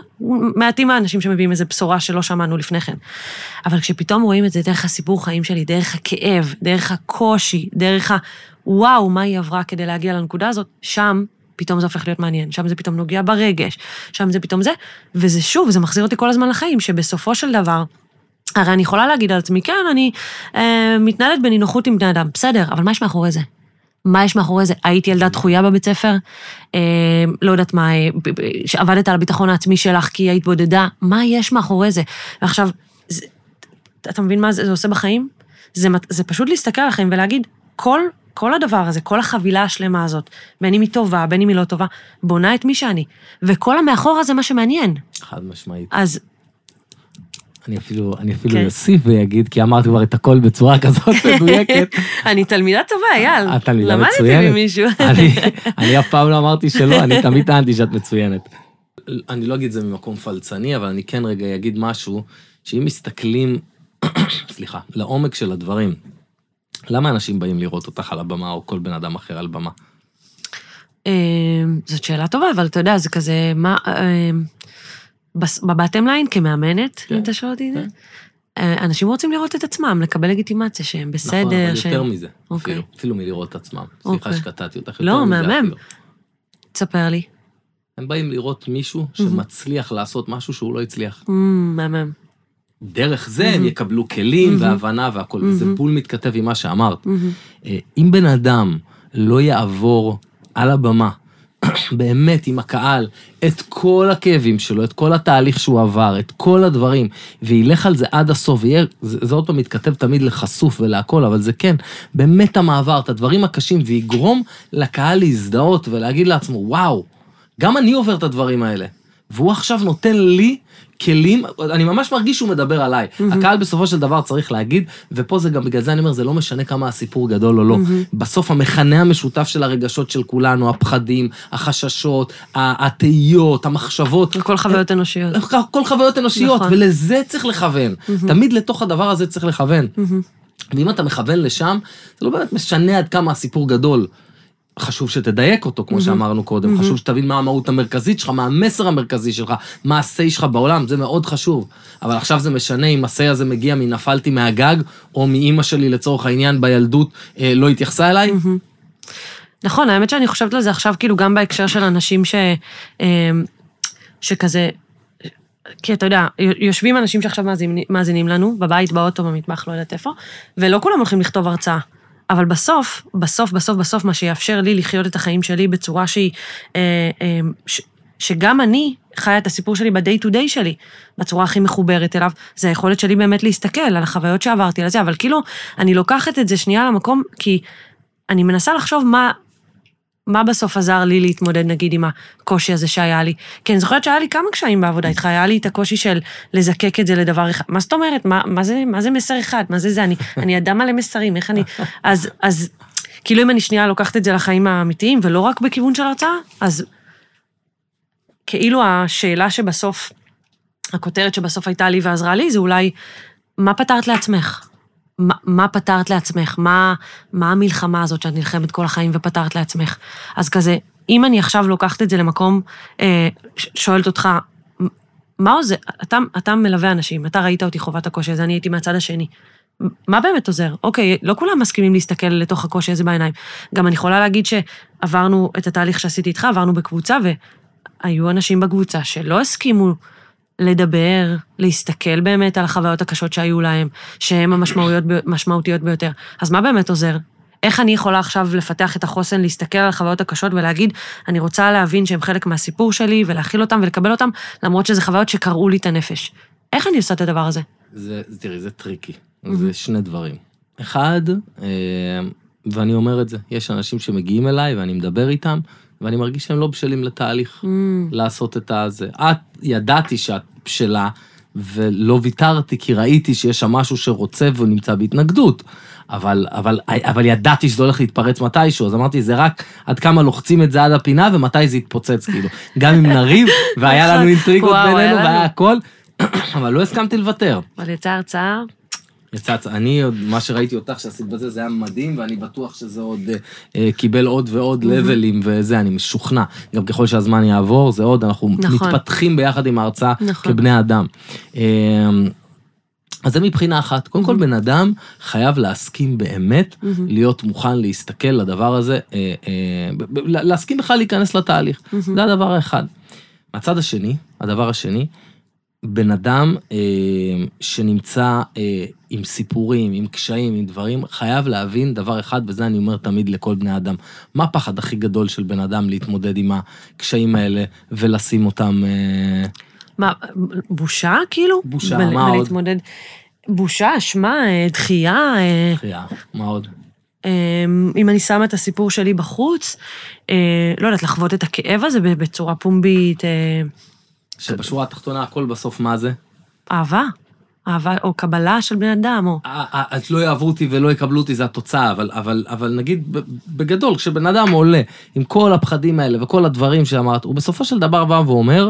מעטים האנשים שמביאים איזה בשורה שלא שמענו לפני כן. אבל כשפתאום רואים את זה דרך הסיפור חיים שלי, דרך הכאב, דרך הקושי, דרך ה... וואו, מה היא עברה כדי להגיע לנקודה הזאת, שם פתאום זה הופך להיות מעניין, שם זה פתאום נוגע ברגש, שם זה פתאום זה, וזה שוב, זה מחזיר אותי כל הזמן לחיים, שבסופו של דבר, הרי אני יכולה להגיד על עצמי, כן, אני אה, מתנהלת בנינוחות עם בני אדם, בסדר, אבל מה יש מאחורי זה? מה יש מאחורי זה? הייתי ילדה דחויה בבית ספר, אה, לא יודעת מה, אה, שעבדת על הביטחון העצמי שלך כי היית בודדה, מה יש מאחורי זה? ועכשיו, זה, אתה מבין מה זה, זה עושה בחיים? זה, זה פשוט להסתכל על החיים ולהגיד, כל, כל הדבר הזה, כל החבילה השלמה הזאת, בין אם היא טובה, בין אם היא לא טובה, בונה את מי שאני. וכל המאחורה זה מה שמעניין. חד משמעית. אז אני אפילו, אני אפילו כן. אוסיף ואגיד, כי אמרתי כבר את הכל בצורה [laughs] כזאת מדויקת. [laughs] אני תלמידה טובה, אייל. את תלמידה למדתי מצוינת. ממישהו. [laughs] אני, אני אף פעם לא אמרתי שלא, אני תמיד טענתי שאת מצוינת. אני לא אגיד את זה ממקום פלצני, אבל אני כן רגע אגיד משהו, שאם מסתכלים, [coughs] סליחה, לעומק של הדברים, למה אנשים באים לראות אותך על הבמה, או כל בן אדם אחר על במה? אה, זאת שאלה טובה, אבל אתה יודע, זה כזה, מה... בס- בבטם ליין, כמאמנת, כן, אם אתה שואל אותי את זה, כן. אנשים רוצים לראות את עצמם, לקבל לגיטימציה שהם נכון, בסדר, אבל יותר. מזה, אוקיי. אפילו, מלראות את עצמם. סליחה אוקיי. שקטעתי אותך. לא, יותר מזה מהמם. אפילו. תספר לי. הם באים לראות מישהו שמצליח לעשות משהו שהוא לא הצליח. מהמם. דרך זה הם יקבלו כלים והבנה והכל, וזה בול מתכתב עם מה שאמרת. אה, אם בן אדם לא יעבור על הבמה [coughs] באמת עם הקהל את כל הכאבים שלו, את כל התהליך שהוא עבר, את כל הדברים, וילך על זה עד הסוף, ויהיה, זה, זה עוד פעם מתכתב תמיד לחשוף ולהכל, אבל זה כן, באמת המעבר, את הדברים הקשים, ויגרום לקהל להזדהות ולהגיד לעצמו, וואו, גם אני עובר את הדברים האלה. והוא עכשיו נותן לי כלים, אני ממש מרגיש שהוא מדבר עליי. Mm-hmm. הקהל בסופו של דבר צריך להגיד, ופה זה גם, בגלל זה אני אומר, זה לא משנה כמה הסיפור גדול או לא. Mm-hmm. בסוף המכנה המשותף של הרגשות של כולנו, הפחדים, החששות, התהיות, המחשבות. כל חוויות אנושיות. כל חוויות אנושיות, נכון. ולזה צריך לכוון. Mm-hmm. תמיד לתוך הדבר הזה צריך לכוון. Mm-hmm. ואם אתה מכוון לשם, זה לא באמת משנה עד כמה הסיפור גדול. חשוב שתדייק אותו, כמו mm-hmm. שאמרנו קודם, mm-hmm. חשוב שתבין מה המהות המרכזית שלך, מה המסר המרכזי שלך, מה ה-say שלך בעולם, זה מאוד חשוב. אבל עכשיו זה משנה אם ה-say הזה מגיע מנפלתי מהגג, או מאימא שלי לצורך העניין בילדות אה, לא התייחסה אליי. Mm-hmm. נכון, האמת שאני חושבת על זה עכשיו, כאילו, גם בהקשר של אנשים ש... אה, שכזה... כי אתה יודע, יושבים אנשים שעכשיו מאזינים, מאזינים לנו, בבית, באוטו, במטבח, לא יודעת איפה, ולא כולם הולכים לכתוב הרצאה. אבל בסוף, בסוף, בסוף, בסוף, מה שיאפשר לי לחיות את החיים שלי בצורה שהיא... אה, אה, ש, שגם אני חיה את הסיפור שלי ב-day to day שלי, בצורה הכי מחוברת אליו, זה היכולת שלי באמת להסתכל על החוויות שעברתי, על זה, אבל כאילו, אני לוקחת את זה שנייה למקום, כי אני מנסה לחשוב מה, מה בסוף עזר לי להתמודד, נגיד, עם הקושי הזה שהיה לי? כי אני זוכרת שהיה לי כמה קשיים בעבודה איתך, היה לי את הקושי של לזקק את זה לדבר אחד. מה זאת אומרת? מה, מה, זה, מה זה מסר אחד? מה זה זה? אני, אני אדם מלא מסרים, איך אני... אז, אז כאילו אם אני שנייה לוקחת את זה לחיים האמיתיים, ולא רק בכיוון של הרצאה, אז כאילו השאלה שבסוף, הכותרת שבסוף הייתה לי ועזרה לי, זה אולי, מה פתרת לעצמך? מה, מה פתרת לעצמך? מה, מה המלחמה הזאת שאת נלחמת כל החיים ופתרת לעצמך? אז כזה, אם אני עכשיו לוקחת את זה למקום, אה, שואלת אותך, מה עוזר? אתה, אתה מלווה אנשים, אתה ראית אותי חובת הקושי הזה, אני הייתי מהצד השני. מה באמת עוזר? אוקיי, לא כולם מסכימים להסתכל לתוך הקושי הזה בעיניים. גם אני יכולה להגיד שעברנו את התהליך שעשיתי איתך, עברנו בקבוצה, והיו אנשים בקבוצה שלא הסכימו לדבר, להסתכל באמת על החוויות הקשות שהיו להם, שהן המשמעותיות ביותר. אז מה באמת עוזר? איך אני יכולה עכשיו לפתח את החוסן, להסתכל על החוויות הקשות ולהגיד, אני רוצה להבין שהם חלק מהסיפור שלי ולהכיל אותם ולקבל אותם, למרות שזה חוויות שקרעו לי את הנפש. איך אני עושה את הדבר הזה? זה, תראי, זה tricky. Mm-hmm. זה שני דברים. אחד, אה, ואני אומר את זה, יש אנשים שמגיעים אליי ואני מדבר איתם, ואני מרגיש שהם לא בשלים לתהליך, mm. לעשות את הזה. את, ידעתי שאת בשלה, ולא ויתרתי כי ראיתי שיש שם משהו שרוצה והוא נמצא בהתנגדות. אבל, אבל, אבל ידעתי שזה הולך להתפרץ מתישהו, אז אמרתי, זה רק עד כמה לוחצים את זה עד הפינה ומתי זה יתפוצץ, כאילו. [laughs] גם אם נריב, והיה לנו אינטריגות בינינו והיה הכל, [clears throat] אבל לא הסכמתי לוותר. אבל יצאה הרצאה יצאת, אני עוד, מה שראיתי אותך שעשית בזה, זה היה מדהים, ואני בטוח שזה עוד אה, אה קיבל עוד ועוד mm-hmm. לבלים וזה, אני משוכנע. גם ככל שהזמן יעבור, זה עוד, אנחנו נכון. מתפתחים ביחד עם ההרצאה נכון. כבני אדם. אה, אז זה מבחינה אחת. קודם mm-hmm. כל, בן אדם חייב להסכים באמת, mm-hmm. להיות מוכן להסתכל לדבר הזה, אה, אה, להסכים בכלל להיכנס לתהליך. Mm-hmm. זה הדבר האחד. מהצד השני, הדבר השני, בן אדם אה, שנמצא אה, עם סיפורים, עם קשיים, עם דברים, חייב להבין דבר אחד, וזה אני אומר תמיד לכל בני אדם. מה הפחד הכי גדול של בן אדם להתמודד עם הקשיים האלה ולשים אותם... אה... מה, בושה כאילו? בושה, ב- מה עוד? בושה, אשמה, אה, דחייה. אה... דחייה, מה עוד? אה, אם אני שמה את הסיפור שלי בחוץ, לא יודעת, לחוות את הכאב הזה בצורה פומבית. אה, שבשורה התחתונה הכל בסוף מה זה? אהבה. אהבה או קבלה של בן אדם, או... את לא יאהבו אותי ולא יקבלו אותי, זה התוצאה, אבל, אבל, אבל נגיד בגדול, כשבן אדם עולה עם כל הפחדים האלה וכל הדברים שאמרת, הוא בסופו של דבר בא ואומר,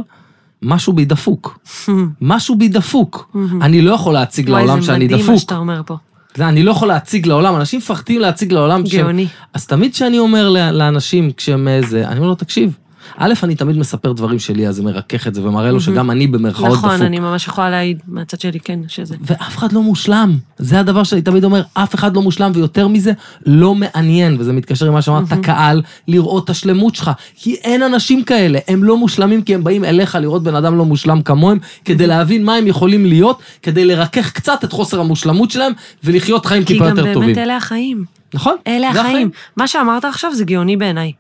משהו בי דפוק. [laughs] משהו בי דפוק. אני לא יכול להציג לעולם שאני דפוק. וואי, זה מדהים מה שאתה אומר פה. אני לא יכול להציג לעולם, אנשים מפחדים להציג לעולם. גאוני. אז תמיד כשאני אומר לאנשים, כשהם זה, אני אומר לו, תקשיב, א', אני תמיד מספר דברים שלי, אז זה מרכך את זה ומראה לו שגם אני במרכאות דפוק. נכון, אני ממש יכולה להעיד מהצד שלי, כן, שזה. ואף אחד לא מושלם. זה הדבר שאני תמיד אומר, אף אחד לא מושלם, ויותר מזה, לא מעניין, וזה מתקשר עם מה שאמרת, הקהל, לראות את השלמות שלך. כי אין אנשים כאלה, הם לא מושלמים כי הם באים אליך לראות בן אדם לא מושלם כמוהם, כדי להבין מה הם יכולים להיות, כדי לרכך קצת את חוסר המושלמות שלהם, ולחיות חיים טיפה יותר טובים. כי גם באמת אלה החיים. נכון. אלה החיים. מה שאמרת עכשיו זה גאוני בעיניי.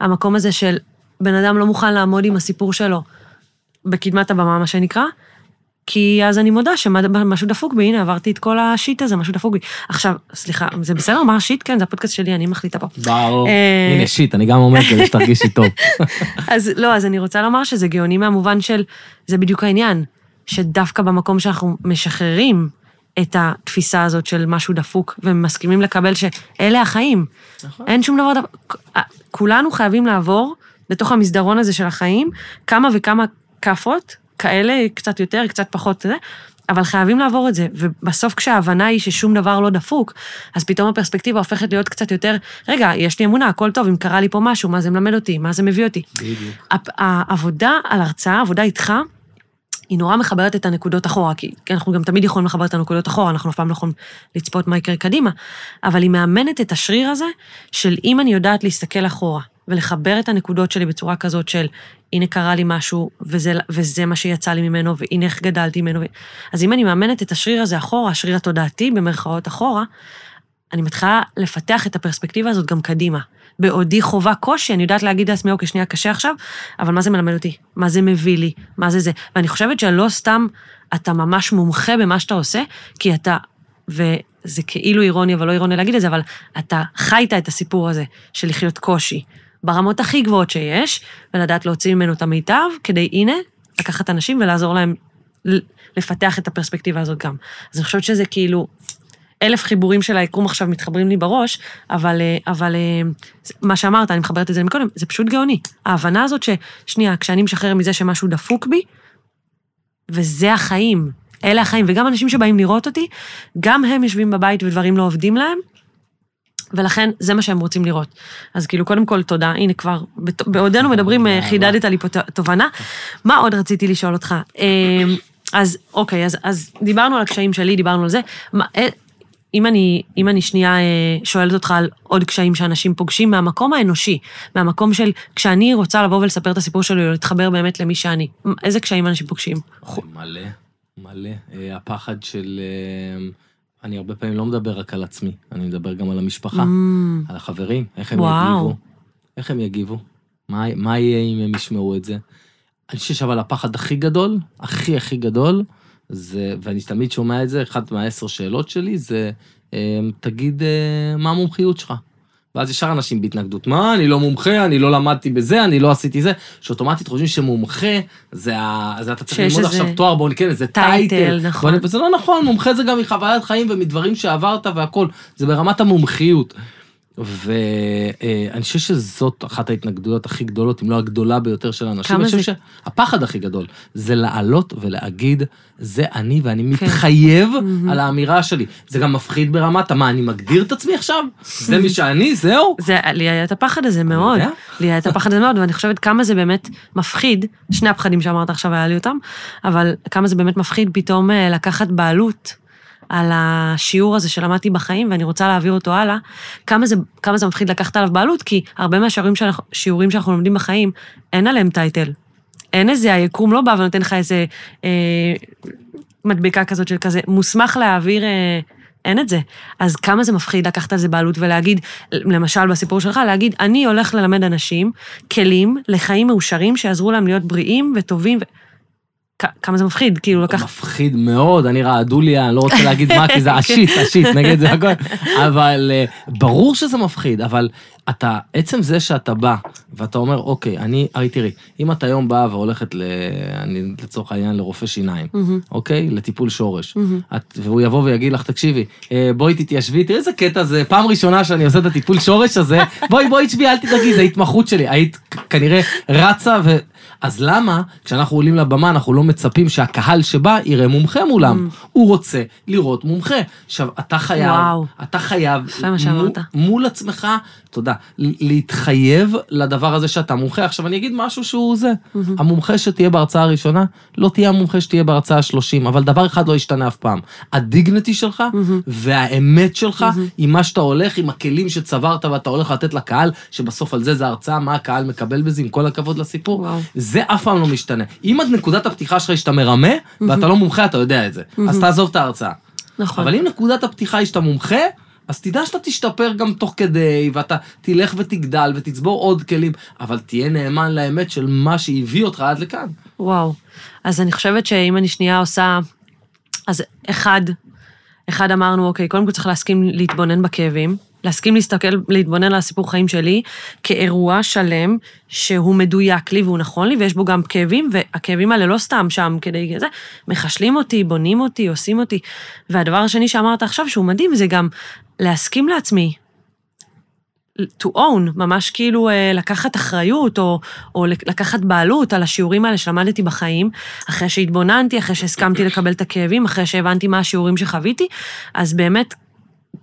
המקום הזה של בן אדם לא מוכן לעמוד עם הסיפור שלו בקדמת הבמה, מה שנקרא, כי אז אני מודה שמשהו דפוק בי, הנה, עברתי את כל השיט הזה, משהו דפוק בי. עכשיו, סליחה, זה בסדר? מה השיט? כן, זה הפודקאסט שלי, אני מחליטה פה. ברור. אה, הנה, שיט, אני גם אומר כדי שתרגישי טוב. [laughs] אז לא, אז אני רוצה לומר שזה גאוני מהמובן של, זה בדיוק העניין, שדווקא במקום שאנחנו משחררים את התפיסה הזאת של משהו דפוק, ומסכימים לקבל שאלה החיים. נכון. אין שום דבר דפוק. כולנו חייבים לעבור בתוך המסדרון הזה של החיים כמה וכמה כאפות, כאלה, קצת יותר, קצת פחות, זה, אבל חייבים לעבור את זה. ובסוף כשההבנה היא ששום דבר לא דפוק, אז פתאום הפרספקטיבה הופכת להיות קצת יותר, רגע, יש לי אמונה, הכל טוב, אם קרה לי פה משהו, מה זה מלמד אותי, מה זה מביא אותי. בדיוק. העבודה על הרצאה, העבודה איתך, היא נורא מחברת את הנקודות אחורה, כי אנחנו גם תמיד יכולים לחבר את הנקודות אחורה, אנחנו אף פעם לא יכולים לצפות מה יקרה קדימה, אבל היא מאמנת את השריר הזה של אם אני יודעת להסתכל אחורה ולחבר את הנקודות שלי בצורה כזאת של הנה קרה לי משהו וזה, וזה מה שיצא לי ממנו והנה איך גדלתי ממנו. אז אם אני מאמנת את השריר הזה אחורה, השריר התודעתי במרכאות אחורה, אני מתחילה לפתח את הפרספקטיבה הזאת גם קדימה. בעודי חובה קושי, אני יודעת להגיד לעצמי, אוקיי, שנייה, קשה עכשיו, אבל מה זה מלמד אותי? מה זה מביא לי? מה זה זה? ואני חושבת שלא סתם אתה ממש מומחה במה שאתה עושה, כי אתה, וזה כאילו אירוני, אבל לא אירוני להגיד את זה, אבל אתה חיית את הסיפור הזה של לחיות קושי ברמות הכי גבוהות שיש, ולדעת להוציא ממנו את המיטב, כדי, הנה, לקחת אנשים ולעזור להם לפתח את הפרספקטיבה הזאת גם. אז אני חושבת שזה כאילו, אלף חיבורים של היקום עכשיו מתחברים לי בראש, אבל, אה, אבל אה, מה שאמרת, אני מחברת את זה מקודם, זה פשוט גאוני. ההבנה הזאת ששנייה, כשאני משחרר מזה שמשהו דפוק בי, וזה החיים, אלה החיים, וגם אנשים שבאים לראות אותי, גם הם יושבים בבית ודברים לא עובדים להם, ולכן זה מה שהם רוצים לראות. אז כאילו, קודם כל, תודה. הנה כבר, בעודנו מדברים, אה, חידדת לי פה תובנה. מה עוד רציתי לשאול אותך? אז אוקיי, אז, אז דיברנו על הקשיים שלי, דיברנו על זה. מה, אם אני, אם אני שנייה אה, שואלת אותך על עוד קשיים שאנשים פוגשים מהמקום האנושי, מהמקום של כשאני רוצה לבוא ולספר את הסיפור שלי או להתחבר באמת למי שאני, איזה קשיים אנשים פוגשים? מלא, מלא. אה, הפחד של... אני הרבה פעמים לא מדבר רק על עצמי, אני מדבר גם על המשפחה, mm. על החברים, איך הם וואו. יגיבו. איך הם יגיבו? מה, מה יהיה אם הם ישמעו את זה? אני חושב אבל הפחד הכי גדול, הכי הכי גדול, זה, ואני תמיד שומע את זה, אחת מהעשר שאלות שלי זה, אמ, תגיד אה, מה המומחיות שלך. ואז ישר אנשים בהתנגדות, מה, אני לא מומחה, אני לא למדתי בזה, אני לא עשיתי זה, שאוטומטית חושבים שמומחה, זה ה... זה אתה צריך ללמוד עכשיו תואר, בואו נקרא לזה טייטל. נכון. וזה לא נכון, מומחה זה גם מחוויית חיים ומדברים שעברת והכול, זה ברמת המומחיות. ואני חושב שזאת אחת ההתנגדויות הכי גדולות, אם לא הגדולה ביותר של אנשים. כמה זה? אני חושב שהפחד הכי גדול זה לעלות ולהגיד, זה אני ואני כן. מתחייב על האמירה שלי. זה גם מפחיד ברמת, מה, אני מגדיר את עצמי עכשיו? זה מי שאני, זהו? זה, לי היה את הפחד הזה מאוד. לי היה את הפחד הזה מאוד, ואני חושבת כמה זה באמת מפחיד, שני הפחדים שאמרת עכשיו היה לי אותם, אבל כמה זה באמת מפחיד פתאום אה, לקחת בעלות על השיעור הזה שלמדתי בחיים, ואני רוצה להעביר אותו הלאה, כמה זה, כמה זה מפחיד לקחת עליו בעלות, כי הרבה מהשיעורים שאנחנו, שאנחנו לומדים בחיים, אין עליהם טייטל. אין איזה, היקום לא בא ונותן לך איזה אה, מדבקה כזאת של כזה, מוסמך להעביר... אה, אין את זה. אז כמה זה מפחיד לקחת על זה בעלות ולהגיד, למשל בסיפור שלך, להגיד, אני הולך ללמד אנשים כלים לחיים מאושרים שיעזרו להם להיות בריאים וטובים. ו... כמה זה מפחיד, כאילו לקח... מפחיד מאוד, אני רעדו לי, אני לא רוצה להגיד מה, כי זה השיט, השיט, נגד זה הכל, אבל אה, ברור שזה מפחיד, אבל אתה, עצם זה שאתה בא, ואתה אומר, אוקיי, אני, הרי תראי, אם את היום באה והולכת, ל, אני לצורך העניין, לרופא שיניים, אוקיי? לטיפול שורש, את, והוא יבוא ויגיד לך, תקשיבי, אה, בואי תתיישבי, תראי איזה קטע זה, פעם ראשונה שאני עושה את הטיפול שורש הזה, בואי, בואי תשבי, אל תדאגי, זה התמחות שלי, היית כנראה רצה ו... אז למה כשאנחנו עולים לבמה אנחנו לא מצפים שהקהל שבא יראה מומחה מולם? Mm. הוא רוצה לראות מומחה. עכשיו, אתה חייב, וואו. אתה חייב, מול, מול עצמך, תודה, להתחייב לדבר הזה שאתה מומחה. עכשיו, אני אגיד משהו שהוא זה. Mm-hmm. המומחה שתהיה בהרצאה הראשונה, לא תהיה המומחה שתהיה בהרצאה השלושים, אבל דבר אחד לא ישתנה אף פעם. הדיגנטי שלך mm-hmm. והאמת שלך, mm-hmm. עם מה שאתה הולך, עם הכלים שצברת ואתה הולך לתת לקהל, שבסוף על זה זה הרצאה, מה הקהל מקבל בזה, עם כל הכבוד לסיפור. וואו. זה אף פעם לא משתנה. אם עד נקודת הפתיחה שלך היא שאתה מרמה, ואתה לא מומחה, אתה יודע את זה. אז תעזוב את ההרצאה. נכון. אבל אם נקודת הפתיחה היא שאתה מומחה, אז תדע שאתה תשתפר גם תוך כדי, ואתה תלך ותגדל ותצבור עוד כלים, אבל תהיה נאמן לאמת של מה שהביא אותך עד לכאן. וואו. אז אני חושבת שאם אני שנייה עושה... אז אחד, אחד אמרנו, אוקיי, קודם כל צריך להסכים להתבונן בכאבים, להסכים להסתכל, להתבונן על הסיפור חיים שלי כאירוע שלם שהוא מדויק לי והוא נכון לי, ויש בו גם כאבים, והכאבים האלה לא סתם שם כדי זה, מחשלים אותי, בונים אותי, עושים אותי. והדבר השני שאמרת עכשיו, שהוא מדהים, זה גם להסכים לעצמי, to own, ממש כאילו אה, לקחת אחריות או, או לקחת בעלות על השיעורים האלה שלמדתי בחיים, אחרי שהתבוננתי, אחרי שהסכמתי לקבל את הכאבים, אחרי שהבנתי מה השיעורים שחוויתי, אז באמת,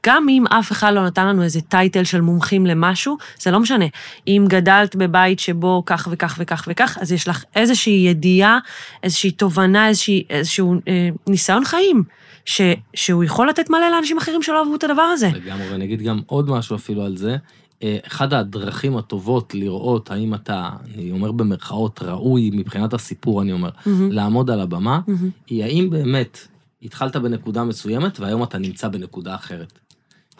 גם אם אף אחד לא נתן לנו איזה טייטל של מומחים למשהו, זה לא משנה. אם גדלת בבית שבו כך וכך וכך וכך, אז יש לך איזושהי ידיעה, איזושהי תובנה, איזושהי, איזשהו אה, ניסיון חיים. ש, שהוא יכול לתת מלא לאנשים אחרים שלא אהבו את הדבר הזה. לגמרי, ואני אגיד גם עוד משהו אפילו על זה. אה, אחד הדרכים הטובות לראות האם אתה, אני אומר במרכאות, ראוי מבחינת הסיפור, אני אומר, mm-hmm. לעמוד על הבמה, mm-hmm. היא האם באמת התחלת בנקודה מסוימת והיום אתה נמצא בנקודה אחרת.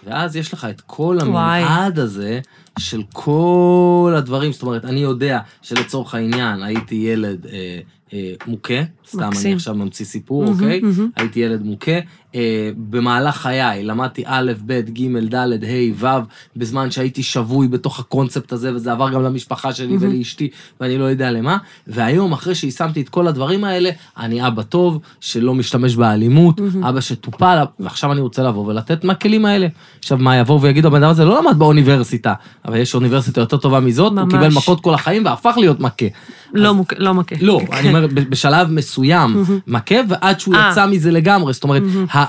ואז יש לך את כל המנעד הזה של כל הדברים, זאת אומרת, אני יודע שלצורך העניין הייתי ילד אה, אה, מוכה, סתם מקסים. אני עכשיו ממציא סיפור, mm-hmm, אוקיי? Mm-hmm. הייתי ילד מוכה. אה, במהלך חיי למדתי א', ב', ג', ד', ה', ו', בזמן שהייתי שבוי בתוך הקונספט הזה, וזה עבר גם למשפחה שלי mm-hmm. ולאשתי, ואני לא יודע למה. והיום, אחרי שיישמתי את כל הדברים האלה, אני אבא טוב, שלא משתמש באלימות, mm-hmm. אבא שטופל, ועכשיו אני רוצה לבוא ולתת מהכלים האלה. עכשיו, מה יבואו ויגידו, הבן אדם הזה לא למד באוניברסיטה, אבל יש אוניברסיטה יותר טובה מזאת, ממש. הוא קיבל מכות כל החיים והפך להיות מכה. לא, אז... מוק... לא מכה. לא, אני אומר, בשלב מסוים מכה, ועד שהוא אה. יצא מזה לגמרי, זאת אומרת,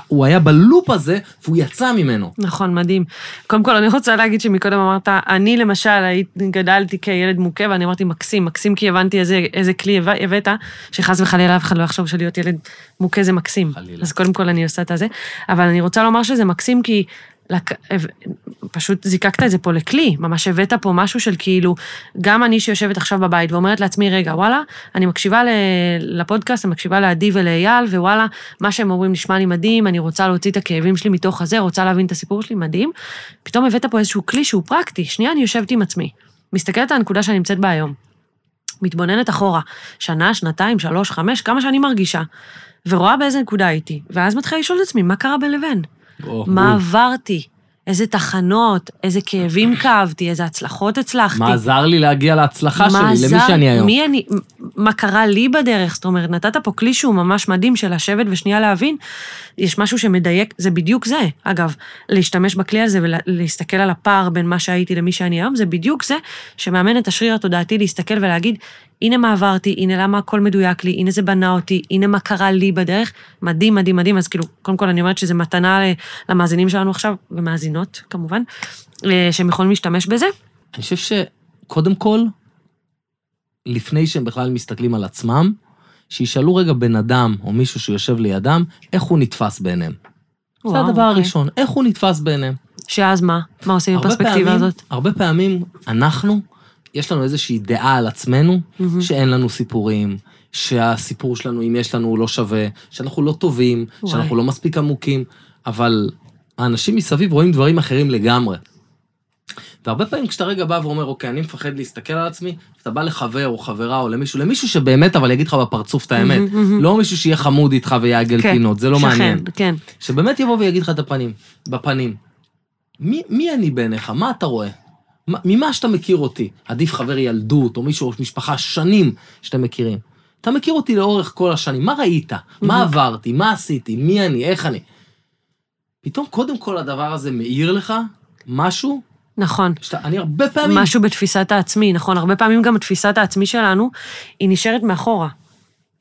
הוא היה בלופ הזה, והוא יצא ממנו. נכון, מדהים. קודם כל, אני רוצה להגיד שמקודם אמרת, אני למשל גדלתי כילד מוכה, ואני אמרתי, מקסים, מקסים כי הבנתי איזה, איזה כלי הבאת, שחס וחלילה אף אחד לא יחשוב שלהיות ילד מוכה זה מקסים. חלילה. אז קודם כל אני עושה את הזה. אבל אני רוצה לומר שזה מקסים כי לק... פשוט זיקקת את זה פה לכלי, ממש הבאת פה משהו של כאילו, גם אני שיושבת עכשיו בבית ואומרת לעצמי, רגע, וואלה, אני מקשיבה לפודקאסט, אני מקשיבה לעדי ולאייל, ווואלה, מה שהם אומרים נשמע לי מדהים, אני רוצה להוציא את הכאבים שלי מתוך הזה, רוצה להבין את הסיפור שלי, מדהים. פתאום הבאת פה איזשהו כלי שהוא פרקטי, שנייה אני יושבת עם עצמי, מסתכלת על הנקודה שאני נמצאת בה היום, מתבוננת אחורה, שנה, שנתיים, שלוש, חמש, כמה שאני מרגישה, ורואה באיזה נקודה הייתי, ואז מתחילה לשאול את עצמי, מה קרה בין לבין? מה עברתי, איזה תחנות, איזה כאבים כאבתי, איזה הצלחות הצלחתי. מה עזר לי להגיע להצלחה שלי, למי שאני היום. מי אני, מה קרה לי בדרך, זאת אומרת, נתת פה כלי שהוא ממש מדהים של לשבת ושנייה להבין, יש משהו שמדייק, זה בדיוק זה. אגב, להשתמש בכלי הזה ולהסתכל על הפער בין מה שהייתי למי שאני היום, זה בדיוק זה שמאמן את השריר התודעתי להסתכל ולהגיד, הנה מה עברתי, הנה למה הכל מדויק לי, הנה זה בנה אותי, הנה מה קרה לי בדרך. מדהים, מדהים, מדהים. אז כאילו, קודם כל אני אומרת שזה מתנה למאזינים שלנו עכשיו, ומאזינות כמובן, אה, שהם יכולים להשתמש בזה. אני חושב שקודם כל, לפני שהם בכלל מסתכלים על עצמם, שישאלו רגע בן אדם או מישהו שיושב לידם, איך הוא נתפס בעיניהם. זה הדבר אוקיי. הראשון, איך הוא נתפס בעיניהם. שאז מה? מה עושים עם הפרספקטיבה הזאת? הרבה פעמים אנחנו יש לנו איזושהי דעה על עצמנו, mm-hmm. שאין לנו סיפורים, שהסיפור שלנו, אם יש לנו, הוא לא שווה, שאנחנו לא טובים, וואי. שאנחנו לא מספיק עמוקים, אבל האנשים מסביב רואים דברים אחרים לגמרי. והרבה פעמים כשאתה רגע בא ואומר, אוקיי, אני מפחד להסתכל על עצמי, אתה בא לחבר או חברה או למישהו, למישהו שבאמת אבל יגיד לך בפרצוף את האמת. Mm-hmm, mm-hmm. לא מישהו שיהיה חמוד איתך ויעגל כן, פינות, זה לא שכן, מעניין. כן. שבאמת יבוא ויגיד לך את הפנים, בפנים. מי, מי אני בעיניך? מה אתה רואה? ממה שאתה מכיר אותי, עדיף חבר ילדות או מישהו, משפחה, שנים שאתם מכירים. אתה מכיר אותי לאורך כל השנים, מה ראית? מה עברתי? מה עשיתי? מי אני? איך אני? פתאום קודם כל הדבר הזה מאיר לך משהו. נכון. שאתה, אני הרבה פעמים... משהו בתפיסת העצמי, נכון. הרבה פעמים גם תפיסת העצמי שלנו, היא נשארת מאחורה.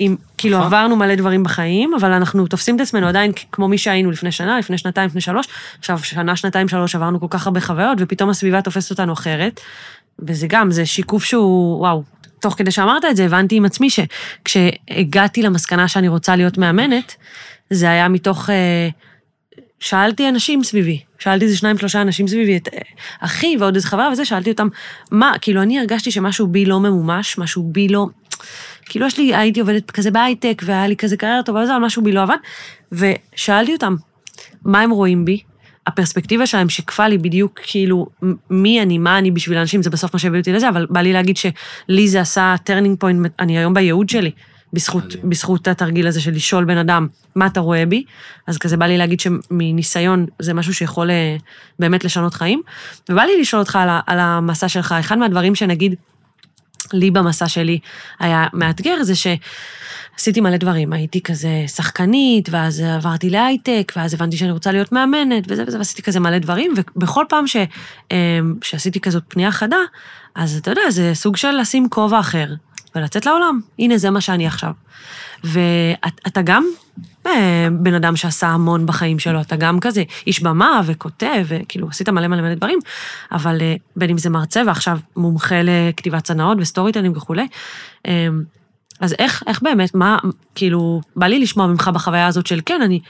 עם, כאילו נכון. עברנו מלא דברים בחיים, אבל אנחנו תופסים את עצמנו עדיין כמו מי שהיינו לפני שנה, לפני שנתיים, לפני שלוש. עכשיו, שנה, שנתיים, שלוש עברנו כל כך הרבה חוויות, ופתאום הסביבה תופסת אותנו אחרת. וזה גם, זה שיקוף שהוא, וואו, תוך כדי שאמרת את זה, הבנתי עם עצמי שכשהגעתי למסקנה שאני רוצה להיות מאמנת, זה היה מתוך... אה, שאלתי אנשים סביבי, שאלתי איזה שניים, שלושה אנשים סביבי, את אה, אחי ועוד איזה חברה וזה, שאלתי אותם, מה, כאילו, אני הרגשתי שמשהו בי לא ממומש, משהו בי לא... כאילו יש לי, הייתי עובדת כזה בהייטק, והיה לי כזה קריירה טובה וזה, אבל משהו בי לא עבד, ושאלתי אותם, מה הם רואים בי? הפרספקטיבה שלהם שיקפה לי בדיוק כאילו מי אני, מה אני בשביל אנשים, זה בסוף מה שהביא אותי לזה, אבל בא לי להגיד שלי זה עשה turning point, אני היום בייעוד שלי. בזכות, בזכות התרגיל הזה של לשאול בן אדם, מה אתה רואה בי? אז כזה בא לי להגיד שמניסיון זה משהו שיכול אה, באמת לשנות חיים. ובא לי לשאול אותך על, על המסע שלך, אחד מהדברים שנגיד לי במסע שלי היה מאתגר, זה שעשיתי מלא דברים, הייתי כזה שחקנית, ואז עברתי להייטק, ואז הבנתי שאני רוצה להיות מאמנת, וזה וזה, ועשיתי כזה מלא דברים, ובכל פעם ש, אה, שעשיתי כזאת פנייה חדה, אז אתה יודע, זה סוג של לשים כובע אחר. ולצאת לעולם. הנה, זה מה שאני עכשיו. ואתה גם אה, בן אדם שעשה המון בחיים שלו, אתה גם כזה איש במה וכותב, וכאילו עשית מלא מלא מלא דברים, אבל אה, בין אם זה מרצה ועכשיו מומחה לכתיבת הרצאות ו storytelling וכולי, אה, אז איך, איך באמת, מה, כאילו, בא לי לשמוע ממך בחוויה הזאת של כן, אני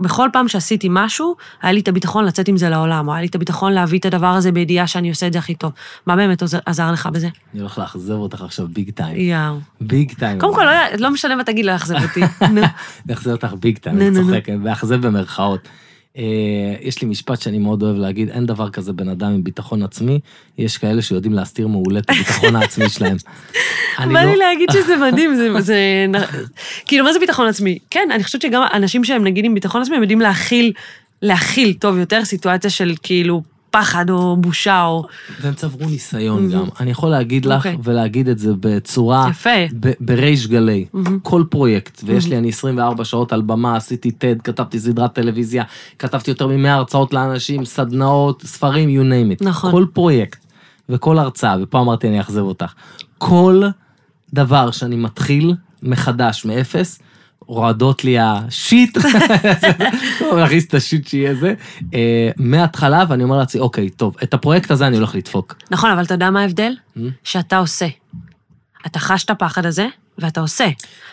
בכל פעם שעשיתי משהו, היה לי את הביטחון לצאת עם זה לעולם, או היה לי את הביטחון להביא את הדבר הזה בידיעה שאני עושה את זה הכי טוב. מה באמת עזר, עזר לך בזה? אני הולך לאכזב אותך עכשיו big time. יאו. big time. קודם כל, לא, לא משנה מה תגיד, לא יאכזב אותי. [laughs] אני אאכזב אותך big time, אני צוחק, ואכזב במרכאות. אה, יש לי משפט שאני מאוד אוהב להגיד, אין דבר כזה בן אדם עם ביטחון עצמי, יש כאלה שיודעים להסתיר מעולה את הביטחון העצמי שלהם. [laughs] בא לי לא- להגיד שזה [laughs] מדהים, זה... כאילו, מה זה ביטחון עצמי? כן, אני חושבת שגם אנשים שהם נגיד עם ביטחון עצמי, הם יודעים להכיל, להכיל טוב יותר סיטואציה של כאילו פחד או בושה או... והם צברו ניסיון גם. אני יכול להגיד לך אוקיי. ולהגיד את זה בצורה... יפה. בריש גלי. כל פרויקט, ויש לי אני 24 שעות על במה, עשיתי TED, כתבתי סדרת טלוויזיה, כתבתי יותר מ-100 הרצאות לאנשים, סדנאות, ספרים, you name it. נכון. כל פרויקט וכל הרצאה, ופה אמרתי אני אאכזב אותך. כל דבר שאני מתחיל מחדש, מאפס, רועדות לי השיט, להכניס את השיט שיהיה זה, אה, מההתחלה, ואני אומר לעצמי, אוקיי, טוב, את הפרויקט הזה אני הולך לדפוק. נכון, אבל אתה יודע מה ההבדל? Hmm? שאתה עושה. אתה חש את הפחד הזה, ואתה עושה.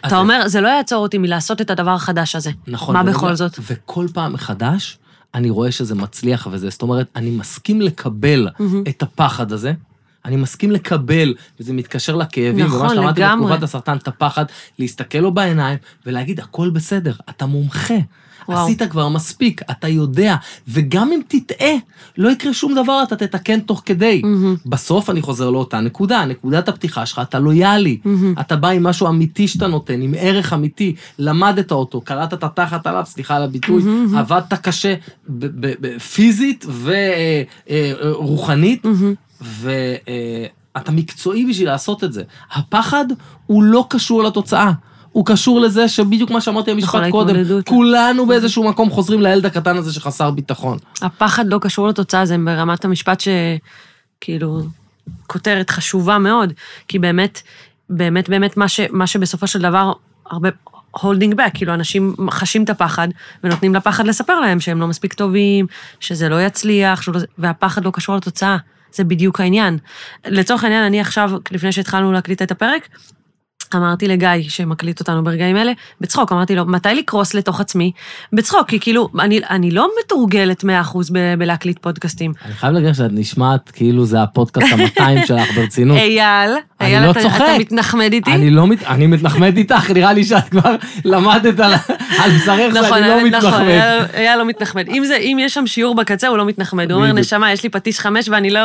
אתה אומר, זה לא יעצור אותי מלעשות את הדבר החדש הזה. נכון. מה בכל זאת? וכל פעם מחדש, אני רואה שזה מצליח וזה, זאת אומרת, אני מסכים לקבל את הפחד הזה, אני מסכים לקבל, וזה מתקשר לכאבים, נכון, ומה שלמדתי בתקופת הסרטן, את הפחד, להסתכל לו בעיניים ולהגיד, הכל בסדר, אתה מומחה. וואו. עשית כבר מספיק, אתה יודע, וגם אם תטעה, לא יקרה שום דבר, אתה תתקן תוך כדי. Mm-hmm. בסוף אני חוזר לאותה נקודה, נקודת הפתיחה שלך, אתה לויאלי. Mm-hmm. אתה בא עם משהו אמיתי שאתה נותן, עם ערך אמיתי, למדת אותו, קראת את התחת עליו, סליחה על הביטוי, mm-hmm. עבדת קשה פיזית ורוחנית, מממ-הממ. ואתה מקצועי בשביל לעשות את זה. הפחד הוא לא קשור לתוצאה. הוא קשור לזה שבדיוק מה שאמרתי במשפט קודם, כולנו באיזשהו מקום חוזרים לילד הקטן הזה שחסר ביטחון. הפחד לא קשור לתוצאה, זה ברמת המשפט שכאילו, כותרת חשובה מאוד, כי באמת, באמת, באמת, מה, ש, מה שבסופו של דבר, הרבה, holding back, כאילו אנשים חשים את הפחד ונותנים לפחד לספר להם שהם לא מספיק טובים, שזה לא יצליח, שלא, והפחד לא קשור לתוצאה. זה בדיוק העניין. לצורך העניין, אני עכשיו, לפני שהתחלנו להקליט את הפרק, אמרתי לגיא, שמקליט אותנו ברגעים אלה, בצחוק, אמרתי לו, מתי לקרוס לתוך עצמי? בצחוק, כי כאילו, אני, אני לא מתורגלת 100% ב- בלהקליט פודקאסטים. אני חייב להגיד שאת נשמעת כאילו זה הפודקאסט ה-200 שלך ברצינות. אייל, אייל, לא אתה, צוחק. אתה מתנחמד איתי? אני לא מת... אני מתנחמד איתך, נראה לי שאת כבר למדת על, על בשרך נכון, שאני לא מתנחמד. נכון, אייל, אייל לא מתנחמד. אם, זה, אם יש שם שיעור בקצה, הוא לא מתנחמד. הוא אומר, נשמה, יש לי פטיש חמש ואני לא,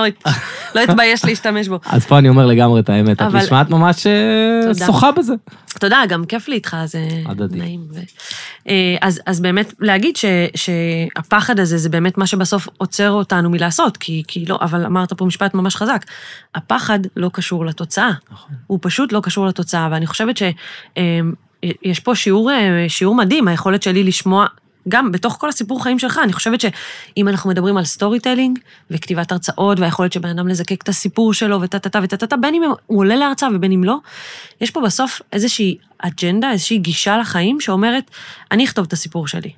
לא אתבייש להשתמש בו. אז פה אני אומר לגמרי את האמת, את נשמעת ממש אה, שוחה בזה. תודה, גם כיף לי איתך, זה הדדי. נעים. ו... אה, אז, אז באמת להגיד ש, שהפחד הזה זה באמת מה שבסוף עוצר אותנו מלעשות, כי, כי לא, אבל אמרת פה משפט ממש חזק, הפחד לא קשור לתוצאה. נכון. הוא פשוט לא קשור לתוצאה, ואני חושבת שיש אה, פה שיעור, אה, שיעור מדהים, היכולת שלי לשמוע גם בתוך כל הסיפור חיים שלך, אני חושבת שאם אנחנו מדברים על storytelling וכתיבת הרצאות והיכולת של בן אדם לזקק את הסיפור שלו וטה-טה-טה וטה-טה-טה, בין אם הוא עולה להרצאה ובין אם לא, יש פה בסוף איזושהי אג'נדה, איזושהי גישה לחיים שאומרת, אני אכתוב את הסיפור שלי.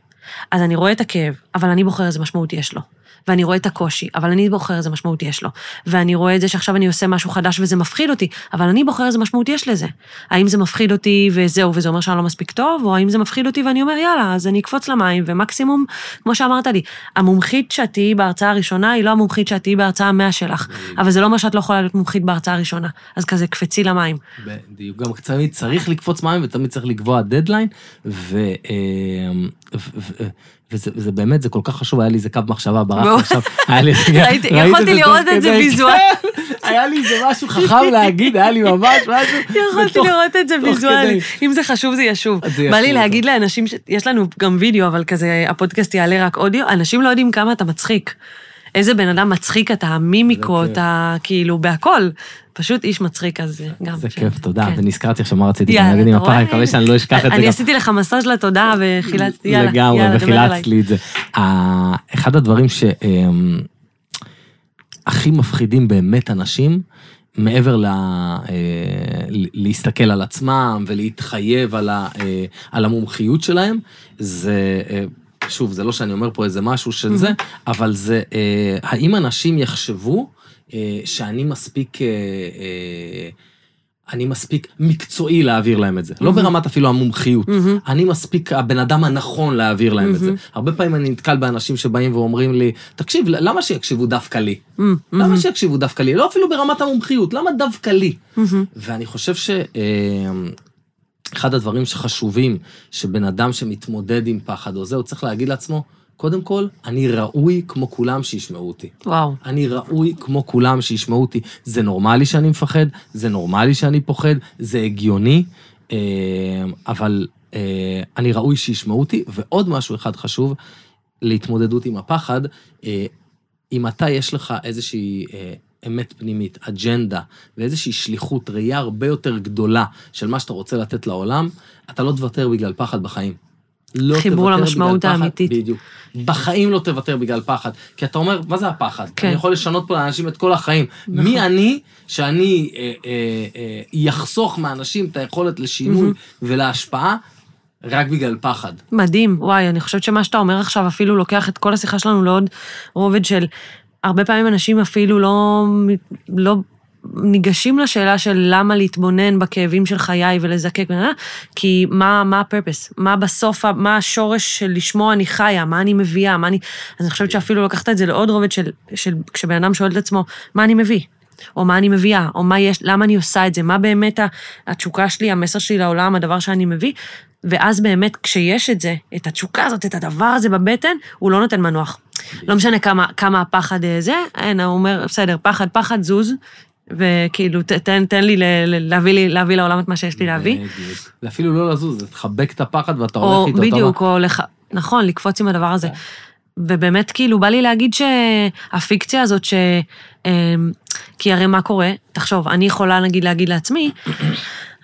אז אני רואה את הכאב, אבל אני בוחר איזה משמעות יש לו. ואני רואה את הקושי, אבל אני בוחר איזה משמעות יש לו. ואני רואה את זה שעכשיו אני עושה משהו חדש וזה מפחיד אותי, אבל אני בוחר איזה משמעות יש לזה. האם זה מפחיד אותי וזהו, וזה אומר שאני לא מספיק טוב, או האם זה מפחיד אותי ואני אומר, יאללה, אז אני אקפוץ למים, ומקסימום, כמו שאמרת לי, המומחית שאת תהיי בהרצאה הראשונה היא לא המומחית שאת תהיי בהרצאה המאה שלך, אבל זה לא אומר שאת לא יכולה להיות מומחית בהרצאה הראשונה. אז כזה, קפצי למים. בדיוק, גם תמיד צריך לקפוץ מים ותמיד צריך לקבוע דדליין, ו... אה, וזה וזה באמת, זה כל כך חשוב, היה לי איזה קו מחשבה. ברח עכשיו, היה לי... [laughs] ראיתי- [laughs] ראית יכולתי לראות את זה כדי? ויזואל. כן, היה לי איזה משהו חכם [laughs] להגיד, היה לי ממש משהו. יכולתי לראות את זה תוך ויזואלי. כדי. אם זה חשוב, זה ישוב. בא לי ישוב, להגיד לאנשים, יש לנו גם וידאו, אבל כזה, הפודקאסט יעלה רק אודיו, אנשים לא יודעים כמה אתה מצחיק. איזה בן אדם מצחיק אתה, המימיקות, כיף. ה- כאילו, בהכל. פשוט איש מצחיק, אז גם... זה כיף, תודה. כן. ונזכרתי עכשיו מה רציתי להגיד עם אתה? הפעם, אני מקווה שאני לא אשכח את זה אני. עשיתי לך מסאז' לתודעה וחילצתי, יאללה, לגמרי, יאללה, דבר אליי. וחילצת לי את זה. אחד הדברים שהכי מפחידים באמת אנשים, מעבר ל... אה, ל- להסתכל על עצמם ולהתחייב על, ה, אה, על המומחיות שלהם, זה, אה, שוב, זה לא שאני אומר פה איזה משהו של זה, אבל זה, אה, האם אנשים יחשבו אה, שאני מספיק... אה, אה, אני מספיק מקצועי להעביר להם את זה. לא ברמת אפילו המומחיות. מהמם. אני מספיק הבן אדם הנכון להעביר להם את זה. הרבה פעמים אני נתקל באנשים שבאים ואומרים לי, תקשיב, למה שיקשיבו דווקא לי? מהמם. למה שיקשיבו דווקא לי? לא אפילו ברמת המומחיות, למה דווקא לי? מהמם. ואני חושב שאחד הדברים שחשובים, שבן אדם שמתמודד עם פחד או זה, הוא צריך להגיד לעצמו, קודם כל, אני ראוי כמו כולם שישמעו אותי. וואו. אני ראוי כמו כולם שישמעו אותי. זה נורמלי שאני מפחד, זה נורמלי שאני פוחד, זה הגיוני, אה, אבל אה, אני ראוי שישמעו אותי. ועוד משהו אחד חשוב, להתמודדות עם הפחד, אה, אם אתה, יש לך איזושהי אמת פנימית, אג'נדה, ואיזושהי שליחות, ראייה הרבה יותר גדולה של מה שאתה רוצה לתת לעולם, אתה לא תוותר בגלל פחד בחיים. לא חיבור למשמעות פחד, האמיתית. בדיוק. בחיים לא תוותר בגלל פחד. כי אתה אומר, מה זה הפחד? כן. אני יכול לשנות פה לאנשים את כל החיים. נכון. מי אני שאני אה, אה, אה, יחסוך מאנשים את היכולת לשינוי ולהשפעה רק בגלל פחד? מדהים, וואי, אני חושבת שמה שאתה אומר עכשיו אפילו לוקח את כל השיחה שלנו לעוד רובד של... הרבה פעמים אנשים אפילו לא, לא ניגשים לשאלה של למה להתבונן בכאבים של חיי ולזקק, כי מה, מה הפרפס? מה בסוף, מה השורש של לשמו אני חיה? מה אני מביאה? מה אני... אז אני חושבת שאפילו לקחת את זה לעוד רובד של, של כשבן אדם שואל את עצמו, מה אני מביא? או מה אני מביאה, או מה יש, למה אני עושה את זה, מה באמת התשוקה שלי, המסר שלי לעולם, הדבר שאני מביא, ואז באמת, כשיש את זה, את התשוקה הזאת, את הדבר הזה בבטן, הוא לא נותן מנוח. לא משנה כמה, כמה הפחד אה, זה, אין, הוא אומר, בסדר, פחד, פחד, זוז, וכאילו, תן, תן לי ל- ל- להביא, לי להביא לעולם את מה שיש לי להביא. זה אפילו לא לזוז, זה תחבק את הפחד ואתה הולך איתו. בדיוק, או לך, נכון, לקפוץ עם הדבר הזה. ובאמת, כאילו, בא לי להגיד שהפיקציה הזאת, ש... כי הרי מה קורה? תחשוב, אני יכולה, נגיד, להגיד לעצמי,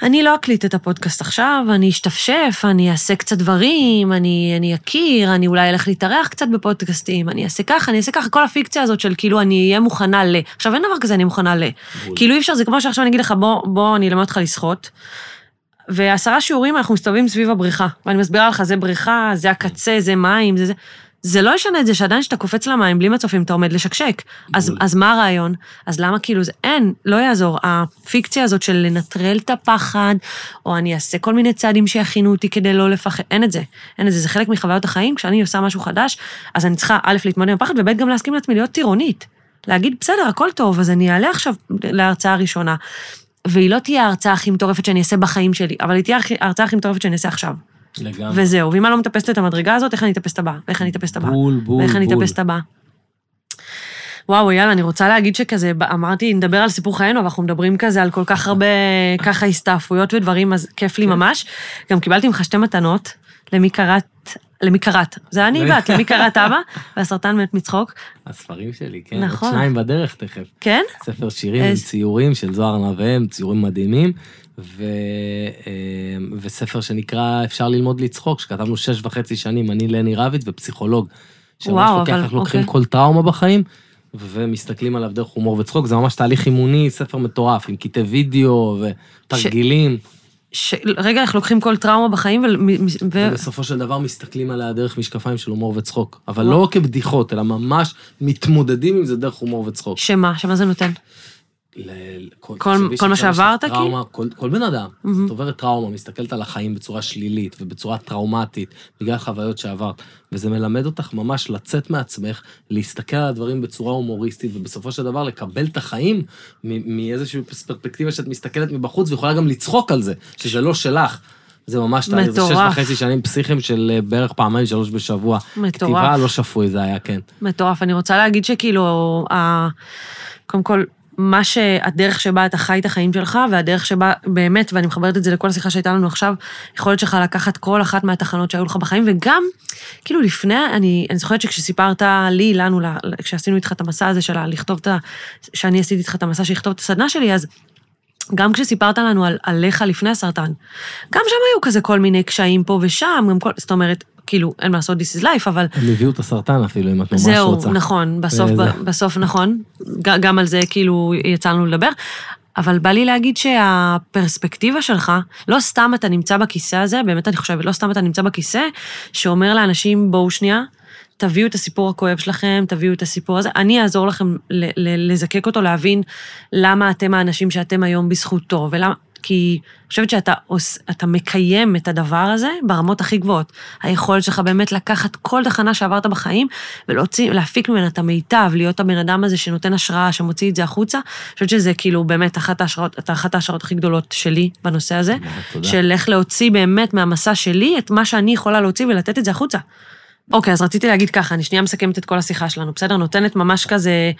אני לא אקליט את הפודקאסט עכשיו, אני אשתפשף, אני אעשה קצת דברים, אני, אני אכיר, אני אולי אלך להתארח קצת בפודקאסטים, אני אעשה ככה, אני אעשה ככה, כל הפיקציה הזאת של כאילו אני אהיה מוכנה ל... עכשיו, אין דבר כזה, אני מוכנה ל... כאילו אי אפשר, זה כמו שעכשיו אני אגיד לך, בוא, בוא, אני אלמד אותך לשחות. ועשרה שיעורים אנחנו מסתובבים סביב הבריכה, ואני מסבירה לך, זה בריכה, זה הקצה, זה מים, זה זה. זה לא ישנה את זה שעדיין כשאתה קופץ למים בלי מצופים, אתה עומד לשקשק. אז. אז מה הרעיון? אז למה כאילו זה, אין, לא יעזור. הפיקציה הזאת של לנטרל את הפחד, או אני אעשה כל מיני צעדים שיכינו אותי כדי לא לפחד, אין את זה. אין את זה, זה חלק מחוויות החיים. כשאני עושה משהו חדש, אז אני צריכה, א', להתמודד עם הפחד, וב', גם להסכים לעצמי להיות טירונית. להגיד, בסדר, הכל טוב, אז אני אעלה עכשיו להרצאה הראשונה. והיא לא תהיה ההרצאה הכי מטורפת שאני אעשה בחיים שלי, אבל היא תהיה ההרצאה הכי מטורפת שאני אעשה עכשיו. לגמרי. וזהו, ואם אני לא מטפסת את המדרגה הזאת, איך אני אטפס את הבאה? ואיך אני אטפס את הבאה? בול, בול, ואיך אני בול. אטפס את הבאה? וואו, יאללה, אני רוצה להגיד שכזה, אמרתי, נדבר על סיפור חיינו, אבל אנחנו מדברים כזה על כל כך הרבה, ככה הסתעפויות ודברים, אז כיף כן. לי ממש. גם קיבלתי ממך שתי מתנות, למי קראת, למי קראת. זה אני. [laughs] בת, למי קראת אבא, והסרטן מת מצחוק. הספרים שלי, כן. נכון. עוד שניים בדרך תכף. כן? ספר שירים איזה- ציורים של זוהר נווה, ציורים מדהימים, ו... אה, וספר שנקרא אפשר ללמוד לצחוק, שכתבנו שש וחצי שנים, אני לני רביץ ופסיכולוג. שממש וואו, לוקח אבל- איך לוקחים אוקיי. כל טראומה בחיים, ומסתכלים עליו דרך הומור וצחוק, זה ממש תהליך אימוני, ספר מטורף, עם קטעי וידאו ותרגילים, ש... רגע, איך לוקחים כל טראומה בחיים, ו... ו... ובסופו של דבר מסתכלים עליה דרך משקפיים של הומור וצחוק. אבל לא כבדיחות, אלא ממש מתמודדים עם זה דרך הומור וצחוק. שמה? שמה זה נותן? כל, כל- כל מה שעברת, טראומה, כל, כל בן אדם, מהמם. את עוברת טראומה, מסתכלת על החיים בצורה שלילית ובצורה טראומטית, בגלל חוויות שעברת, וזה מלמד אותך ממש לצאת מעצמך, להסתכל על הדברים בצורה הומוריסטית, ובסופו של דבר לקבל את החיים מאיזושהי פרספקטיבה שאת מסתכלת מבחוץ, ויכולה גם לצחוק על זה, שזה לא שלך. זה ממש תהליך, זה שש. וחצי שנים פסיכיים של אה, בערך פעמיים, שלוש בשבוע. מטורף. כתיבה לא שפוי זה היה, כן. מטורף. אני רוצה להגיד שכאילו, ה... קודם כל, מה שהדרך שבה אתה חי את החיים שלך, והדרך שבה באמת, ואני מחברת את זה לכל השיחה שהייתה לנו עכשיו, יכולת שלך לקחת כל אחת מהתחנות שהיו לך בחיים, וגם, כאילו לפני, אני, אני זוכרת שכשסיפרת לי, לנו, כשעשינו איתך את המסע הזה של לכתוב את ה... שאני עשיתי איתך את המסע של לכתוב את הסדנה שלי, אז גם כשסיפרת לנו על, עליך לפני הסרטן, גם שם היו כזה כל מיני קשיים פה ושם, גם כל, זאת אומרת, כאילו, אין מה לעשות, this is life, אבל הם הביאו את הסרטן אפילו, אם את ממש זהו, רוצה. נכון, בסוף, וזה. בסוף נכון, גם על זה כאילו יצא לנו לדבר, אבל בא לי להגיד שהפרספקטיבה שלך, לא סתם אתה נמצא בכיסא הזה, באמת אני חושבת, לא סתם אתה נמצא בכיסא, שאומר לאנשים, בואו שנייה, תביאו את הסיפור הכואב שלכם, תביאו את הסיפור הזה, אני אעזור לכם ל- ל- לזקק אותו, להבין למה אתם האנשים שאתם היום בזכותו, ולמה... כי אני חושבת שאתה עוש, אתה מקיים את הדבר הזה ברמות הכי גבוהות. היכולת שלך באמת לקחת כל תחנה שעברת בחיים ולהוציא, להפיק ממנה את המיטב, להיות הבן אדם הזה שנותן השראה, שמוציא את זה החוצה. אני חושבת שזה כאילו באמת אחת ההשראות, אחת ההשראות הכי גדולות שלי בנושא הזה. תודה. של איך להוציא באמת מהמסע שלי את מה שאני יכולה להוציא ולתת את זה החוצה. אוקיי, אז רציתי להגיד ככה, אני שנייה מסכמת את כל השיחה שלנו, בסדר? נותנת ממש כזה,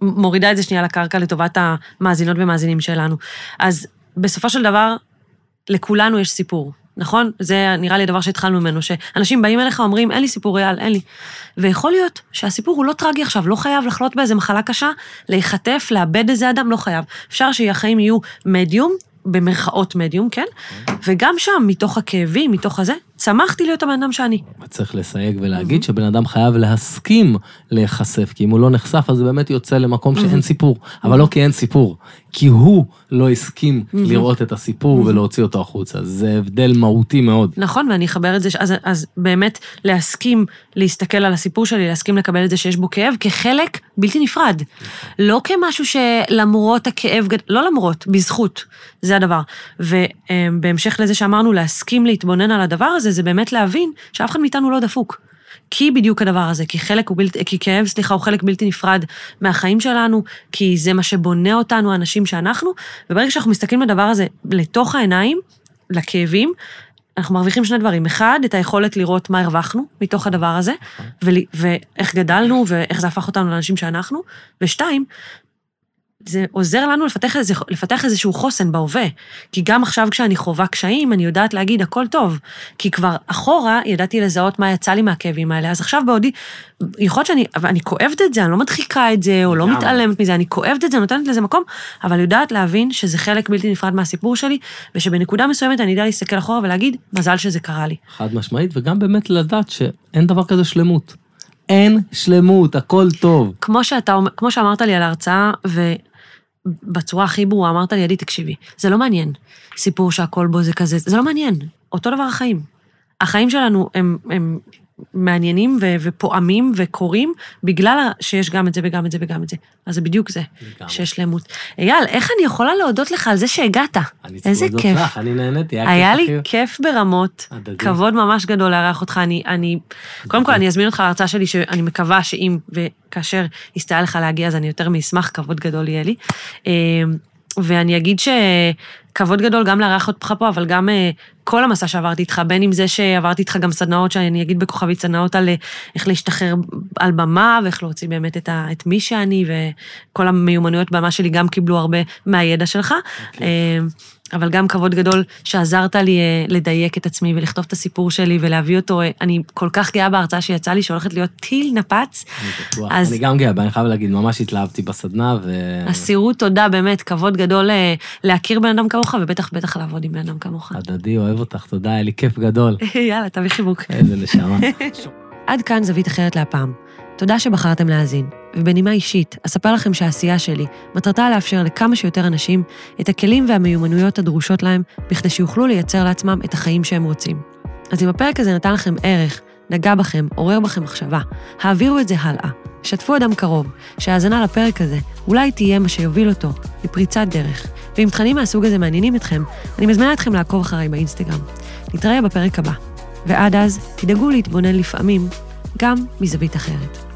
מורידה את זה שנייה לקרקע לטובת המאזינות ומאזינים שלנו. אז בסופו של דבר, לכולנו יש סיפור, נכון? זה נראה לי הדבר שהתחלנו ממנו, שאנשים באים אליך ואומרים, אין לי סיפור ריאל, אין לי. ויכול להיות שהסיפור הוא לא טרגי עכשיו, לא חייב לחלות באיזה מחלה קשה, להיחטף, לאבד איזה אדם, לא חייב. אפשר שהחיים יהיו מדיום, במרכאות מדיום, כן? וגם שם, מתוך הכאבים, מתוך הזה, צמחתי להיות הבן אדם שאני. צריך לסייג ולהגיד שבן אדם חייב להסכים להיחשף, כי אם הוא לא נחשף, אז זה באמת יוצא למקום שאין סיפור. אבל לא כי אין סיפור, כי הוא לא הסכים לראות את הסיפור ולהוציא אותו החוצה. זה הבדל מהותי מאוד. נכון, ואני אחבר את זה, אז, אז באמת להסכים להסתכל על הסיפור שלי, להסכים לקבל את זה שיש בו כאב כחלק בלתי נפרד. לא כמשהו שלמרות הכאב, לא למרות, בזכות, זה הדבר. ובהמשך לזה שאמרנו, להסכים להתבונן על הדבר הזה, זה באמת להבין שאף אחד מאיתנו לא דפוק. כי בדיוק הדבר הזה, כי חלק הוא בלתי, כי כאב, סליחה, הוא חלק בלתי נפרד מהחיים שלנו, כי זה מה שבונה אותנו, האנשים שאנחנו, וברגע שאנחנו מסתכלים לדבר הזה לתוך העיניים, לכאבים, אנחנו מרוויחים שני דברים. אחד, את היכולת לראות מה הרווחנו מתוך הדבר הזה, ול, ואיך גדלנו, ואיך זה הפך אותנו לאנשים שאנחנו, ושתיים, זה עוזר לנו לפתח, איזה, לפתח איזשהו חוסן בהווה. כי גם עכשיו כשאני חווה קשיים, אני יודעת להגיד, הכל טוב. כי כבר אחורה ידעתי לזהות מה יצא לי מהכאבים האלה. אז עכשיו בעודי, יכול להיות שאני, אבל אני כואבת את זה, אני לא מדחיקה את זה, או לא. מתעלמת מזה, אני כואבת את זה, נותנת לזה מקום, אבל יודעת להבין שזה חלק בלתי נפרד מהסיפור שלי, ושבנקודה מסוימת אני אדע להסתכל אחורה ולהגיד, מזל שזה קרה לי. חד משמעית, וגם באמת לדעת שאין דבר כזה שלמות. אין שלמות, הכל טוב. כמו שאתה, כמו שאמרת לי על ההרצאה, ובצורה הכי ברורה אמרת לי, עדי, תקשיבי, זה לא מעניין. סיפור שהכל בו זה כזה, זה לא מעניין. אותו דבר החיים. החיים שלנו הם, הם מעניינים ו- ופועמים וקורים, בגלל שיש גם את זה וגם את זה וגם את זה. אז זה בדיוק זה, לגמרי. שיש שלמות. אייל, איך אני יכולה להודות לך על זה שהגעת? אני צריך איזה להודות כיף. לך, אני נהניתי, היה היה כיף לי הכי- כיף ברמות, הדדי. כבוד ממש גדול לארח אותך. אני, אני, קודם כל, אני אזמין אותך להרצאה שלי, שאני מקווה שאם וכאשר יסתייע לך להגיע, אז אני יותר מאשמח, כבוד גדול יהיה לי. אה, ואני אגיד שכבוד גדול גם לארח אותך פה, אבל גם אה, כל המסע שעברתי איתך, בין אם זה שעברתי איתך גם סדנאות, שאני אגיד בכוכבית סדנאות על אה, איך להשתחרר על במה, ואיך להוציא באמת את, ה, את מי שאני, וכל המיומנויות במה שלי גם קיבלו הרבה מהידע שלך. אוקיי. אה, אבל גם כבוד גדול שעזרת לי אה, לדייק את עצמי ולכתוב את הסיפור שלי ולהביא אותו. אני כל כך גאה בהרצאה שיצאה לי, שהולכת להיות טיל נפץ. אני. אז- אני גם גאה, אני חייב להגיד, ממש התלהבתי בסדנה, ו... אסירות תודה, באמת, כבוד גדול להכיר בן אדם כמוך, ובטח בטח לעבוד עם בן אדם כמוך. הדדי, אוהב אותך, תודה, היה לי כיף גדול. [laughs] יאללה, תביא חיבוק. איזה נשמה. [laughs] עד כאן זווית אחרת להפעם. תודה שבחרתם להאזין, ובנימה אישית, אספר לכם שהעשייה שלי מטרתה לאפשר לכמה שיותר אנשים את הכלים והמיומנויות הדרושות להם, בכדי שיוכלו לייצר לעצמם את החיים שהם רוצים. אז אם הפרק הזה נתן לכם ערך, נגע בכם, עורר בכם מחשבה, העבירו את זה הלאה. שתפו אדם קרוב, שהאזנה לפרק הזה אולי תהיה מה שיוביל אותו לפריצת דרך. ואם תכנים מהסוג הזה מעניינים אתכם, אני מזמינה אתכם לעקוב אחריי באינסטגרם. נתראה בפרק הבא. ועד אז, תדאגו להתבונן לפעמים גם מזווית אחרת.